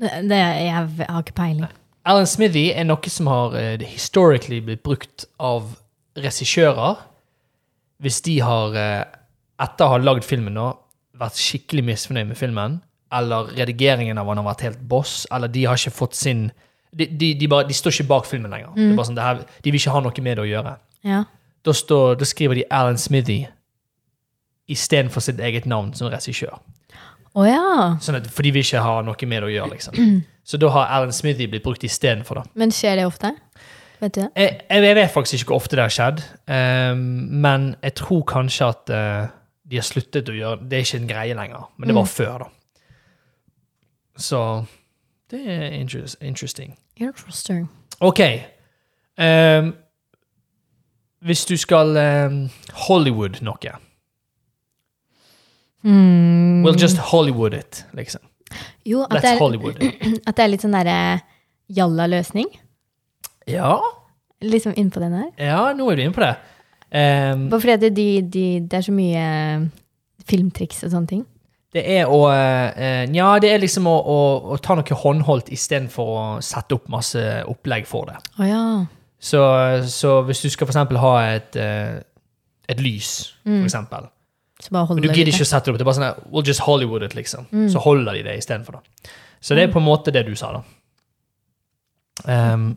Det, det, jeg har ikke peiling. Alan Smithy er noe som har uh, historically blitt brukt av regissører hvis de har, eh, etter å ha lagd filmen nå, vært skikkelig misfornøyd med filmen, eller redigeringen av han har vært helt boss, eller de har ikke fått sin De, de, de, bare, de står ikke bak filmen lenger. Det er bare sånn, det her, de vil ikke ha noe med det å gjøre. Ja. Da, står, da skriver de Alan Smithy istedenfor sitt eget navn som regissør. Oh, ja. Sånn at, for de vil ikke ha noe med det å gjøre, liksom. Så da har Alan Smithy blitt brukt istedenfor. Men skjer det ofte? Vet du det? Jeg, jeg vet faktisk ikke hvor ofte det har skjedd, Um, men jeg tror kanskje at eh, de har sluttet å gjøre Det er ikke en greie lenger, men det var Mm. før, da. Så det er interest, interesting. Interesting. OK. Um, hvis du skal um, Hollywood noe Mm. We'll just Hollywood it, liksom. Jo, at det, er, Hollywood. at det er litt sånn derre jalla løsning. Ja. liksom innpå den her? Ja, nå er du inne på det. Ehm, Hvorfor er det, de, de, det er så mye eh, filmtriks og sånne ting. det er å Nja, Ja, det er liksom å, å, å ta noe håndholdt istedenfor å sette opp masse opplegg for det. Oh, ja. Så, så hvis du skal eksempel ha et, eh, et lys, for eksempel, Så bare Men du gidder ikke å sette det opp. Det er bare sånn her, We'll just Hollywood it, liksom. Så holder de det istedenfor. Så det er på en måte det du sa, da. Ehm,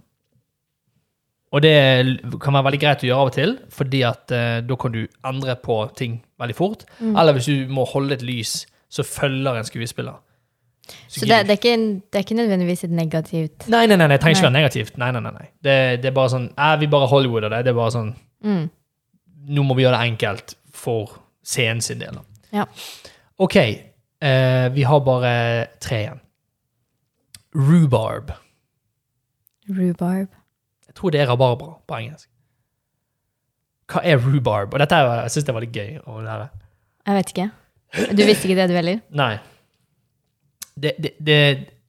og det kan være veldig greit å gjøre av og til, fordi at eh, da kan du endre på ting veldig fort. Eller hvis du må holde et lys, så følger en skuespiller. Så så det, det, er ikke, det er ikke nødvendigvis et negativt Nei, nei, nei, nei, det trenger ikke være negativt. Nei, nei, nei, nei. Det, det er bare sånn eh, Vi bare Hollywooder det. Det er bare sånn mm. Nå må vi gjøre det enkelt for scenen sin del. Ja. OK. eh, vi har bare tre igjen. Rhubarb. Rhubarb. Jeg tror det er rabarbra på engelsk. Hva er rhubarb? Og dette er, jeg syns det var litt gøy å lære. Jeg vet ikke. Du visste ikke det, du heller? Nei. Det, det, det,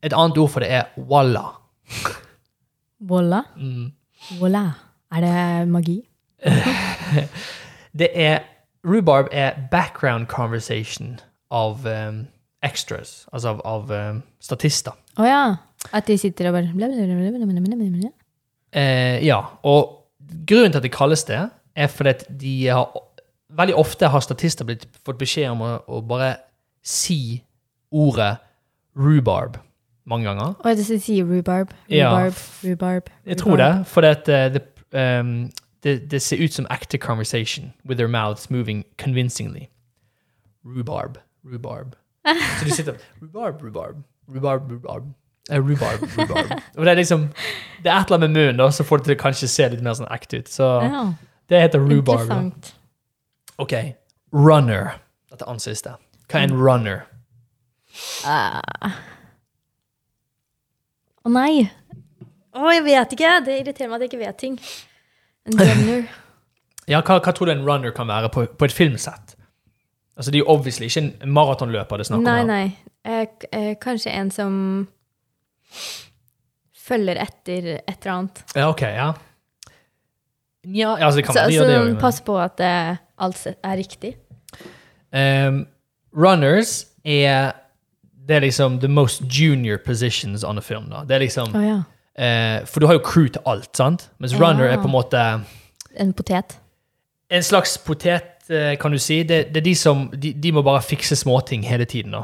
et annet ord for det er walla. Voila? Mm. Voila. Er det magi? Det er Rhubarb er background conversation av um, extras, altså av, av um, statister. Å ja. At de sitter og bare Eh, ja, og grunnen til at det kalles det, er fordi at de har Veldig ofte har statister blitt fått beskjed om å, å bare si ordet rhubarb mange ganger. Å, det sier rhubarb. Ja. Rhubarb, rhubarb. Jeg tror det, for eh, det, um, det, det ser ut som active conversation with their mouths moving convincingly. Rhubarb, rhubarb. Så de sitter Rhubarb, rhubarb, rhubarb, rhubarb. Eh, rhubarb, rhubarb. Og det er liksom Det er et eller annet med munnen da, som får det til å kanskje se litt mer sånn ekte ut. Så Ja, det heter rhubarb. interessant. OK. Runner. Dette anses det. Hva er en runner? Ah. Å nei! Å, jeg vet ikke! Det irriterer meg at jeg ikke vet ting. En runner. Ja, hva, hva tror du en runner kan være på, på et filmsett? Altså, Det er jo obviously ikke en maratonløper det er snakk om. Nei, nei. Eh, eh, kanskje en som følger etter et eller annet. Ja, ok, ja. Ja, altså det kan Så, de så det jo. pass på at uh, alt er riktig. Um, runners er Det er liksom the most junior positions on a film. da. Det er liksom, oh, ja. uh, For du har jo crew til alt, sant? Mens Ja. runner er på en måte En potet. en slags potet, uh, kan du si. Det, det er de som de, de må bare fikse småting hele tiden. da.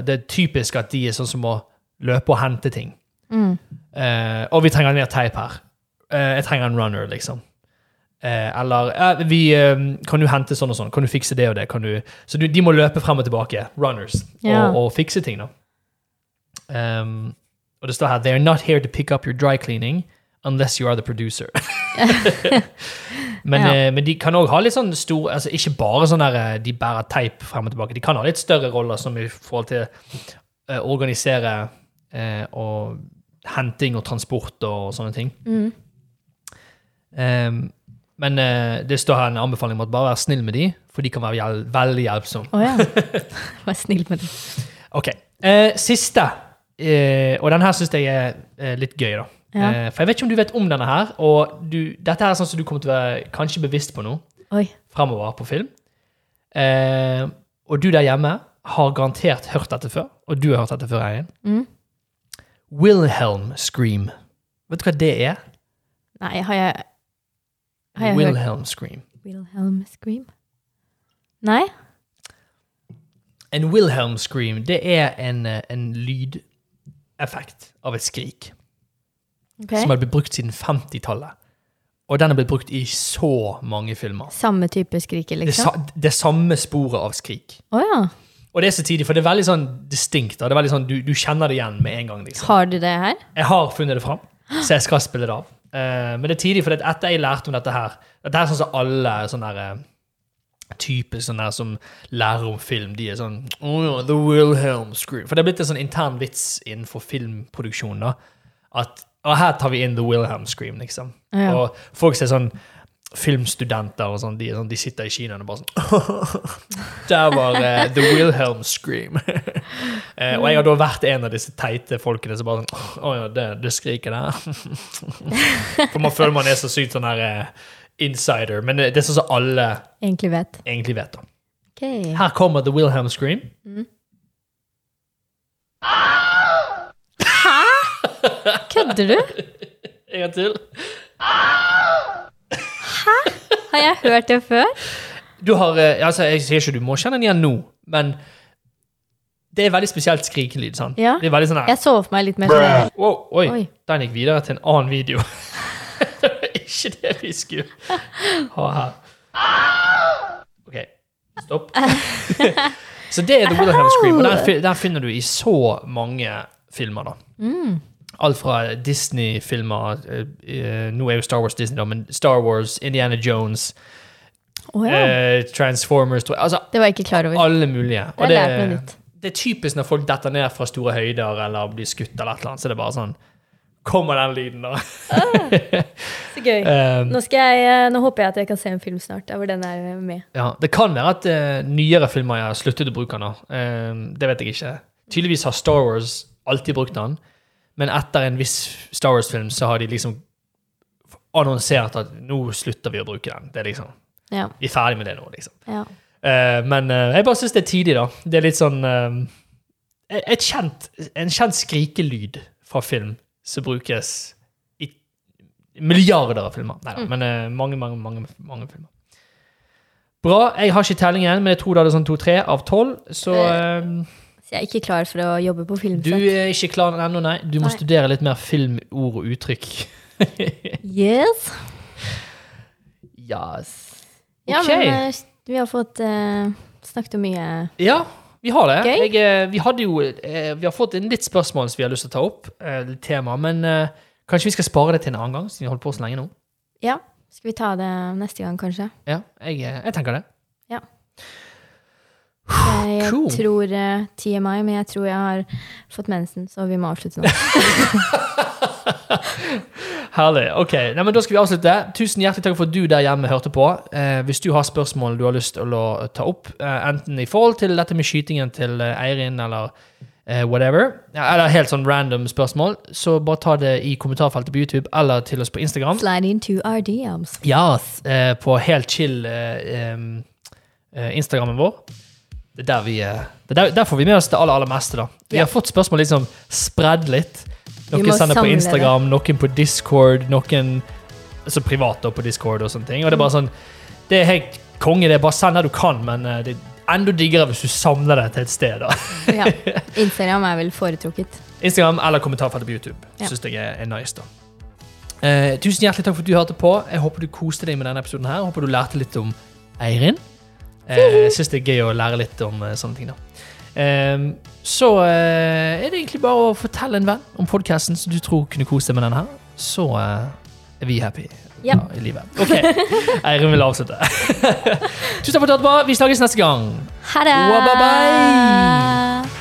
Det er typisk at de er sånn som må løpe og hente ting. Mm. Eh, og vi trenger mer teip her. Eh, jeg trenger en runner, liksom. Eh, eller eh, vi, eh, Kan du hente sånn og sånn? Kan du fikse det og det? Kan du, så du, de må løpe frem og tilbake, runners, yeah. og, og fikse ting, da. Um, og det står her They are not here to pick up your dry cleaning unless you are the producer. men, Ja. eh, men de kan òg ha litt sånn stor altså Ikke bare sånn der eh, de bærer teip frem og tilbake. De kan ha litt større roller som i forhold til eh, organisere eh, og henting og transport og sånne ting. Mm. Um, men uh, det står her en anbefaling om at bare være snill med de, for de kan være hjel veldig hjelpsomme. Oh, ja. Vær snill med dem Ok, Uh, Siste, uh, og den her syns jeg er litt gøy. da. Ja. For jeg vet ikke om du vet om denne her, og du, dette her er sånn som du kommer til å være kanskje bevisst på nå Oi. fremover på film. Og du der hjemme har garantert hørt dette før, og du har hørt dette før, Eirin. Mm. Wilhelm Scream. Vet du hva det er? Nei, har jeg Har jeg hørt Wilhelm Scream. Wilhelm Scream? Nei? En Wilhelm Scream, det er en, eh, en lydeffekt av et skrik. Okay. som har blitt brukt siden 50-tallet. Og den har blitt brukt i så mange filmer. Samme type skriker, liksom? Det, det samme sporet av skrik. Å ja. Og det er så tidlig, for det er veldig sånn distinkt. Det er veldig sånn, du, du kjenner det igjen med en gang. liksom. Har du det her? Jeg har funnet det fram, så jeg skal spille det av. Uh, men det er tidlig, for det, etter jeg lærte om dette her Dette er sånn som alle sånne der, eh, typer der som lærer om film. De er sånn oh, The Wilhelm Scream. For det er blitt en sånn intern vits innenfor filmproduksjon. da, At og her tar vi inn The Wilhelm Scream, liksom. Ja. Og folk ser sånn filmstudenter og sånn, de, sånn, de sitter i kinoen og bare sånn Der var uh, The Wilhelm Scream. uh, og jeg har da vært en av disse teite folkene som bare sånn Å ja, det, det skriker der. For man føler man er så sykt sånn her uh, insider. Men det, det er sånn som alle Egentlig vet. egentlig vet. da. Okay. Her kommer The Wilhelm Scream. Hæ? Kødder du? En gang til. Har jeg hørt det før? Du har, eh, altså, jeg sier ikke du må kjenne den igjen nå, men det er veldig spesielt skrikelyd. sant? Ja. Det er veldig sånn her Jeg så for meg litt mer sånn wow, Oi, Oi. den gikk videre til en annen video. det var ikke det vi skulle ha her. OK, stopp. så det er The Wilhelm Scream, og den finner du i så mange filmer. da. Mm. Alt fra Disney-filmer eh, eh, Nå er jo Star Wars Disney, da, men Star Wars, Indiana Jones, oh, ja. eh, Transformers tror jeg. Altså Det var jeg ikke klar over. alle mulige. Og det, det er typisk når folk detter ned fra store høyder eller blir skutt eller et eller annet, så det er bare sånn Kommer den lyden, da? Så gøy. Um, Nå, jeg, eh, nå håper jeg at jeg kan se en film snart hvor den er med. ja, det kan være at uh, nyere filmer jeg har sluttet å bruke den. Um, det vet jeg ikke. Tydeligvis har Star Wars alltid brukt den, men etter en viss Star Wars-film så har de liksom annonsert at nå slutter vi å bruke den. Det er liksom, Ja. Vi er ferdig med det nå, liksom. ja. Uh, men uh, jeg bare syns det er tidlig, da. Det er litt sånn uh, kjent, En kjent skrikelyd fra film som brukes i milliarder av filmer. Nei da, men eh, mange, mange, mange, mange filmer. Bra. Jeg har ikke telling igjen, men jeg tror det er sånn to-tre av tolv. Så Så jeg er ikke klar for å jobbe på du er ikke klar ennå, nei. Du må Nei. studere litt mer filmord og uttrykk. Yes. yes. Ja, Ok. men eh, vi har fått uh, snakket om mye Ja, vi har det. Gøy. Jeg, eh, vi, hadde jo, vi har fått inn litt spørsmål som vi har lyst til å ta opp, litt tema, men uh, kanskje vi skal spare det til en annen gang, siden vi har holdt på så lenge nå. Ja. Skal vi ta det neste gang, kanskje? Ja, jeg, jeg tenker det. Jeg Cool. tror uh, TMI, men jeg tror jeg har fått mensen, så vi må avslutte nå. Herlig. Ok, Nei, men Da skal vi avslutte. Tusen hjertelig takk for at du der hjemme hørte på. Eh, hvis du har spørsmål du har lyst til å ta opp, eh, enten i forhold til dette med skytingen til eh, Eirin eller eh, whatever, eller helt sånn random spørsmål, så bare ta det i kommentarfeltet på YouTube eller til oss på Instagram. Slide into our DMs. Ja, eh, på helt chill eh, eh, Instagrammen vår. Det er der vi det er der, der får vi med oss det aller, aller meste, da. Vi Ja. har fått spørsmål liksom spredd litt. Noen sender på Instagram, det. Noen på Discord, noen altså privat da på Discord og sånne ting. Og det er bare sånn Det er helt konge, det. er Bare send det du kan, men eh, det er enda diggere hvis du samler det til et sted. da. Ja. Instagram er vel foretrukket. Instagram eller kommentarfeltet på YouTube. Ja. Syns jeg er, nice, da. Eh, tusen hjertelig takk for at du hørte på. Jeg håper du koste deg med denne episoden. her. Håper du lærte litt om Eirin. Eh, jeg syns det er gøy å lære litt om eh, sånne ting. da. Eh, så eh, er det egentlig bare å fortelle en venn om podkasten som du tror kunne kose deg med denne. her. Så er vi happy Ja. i livet. OK. Eirin vil avslutte. Tusen takk for at du hørte på. Vi snakkes neste gang. Ha det! Bye bye!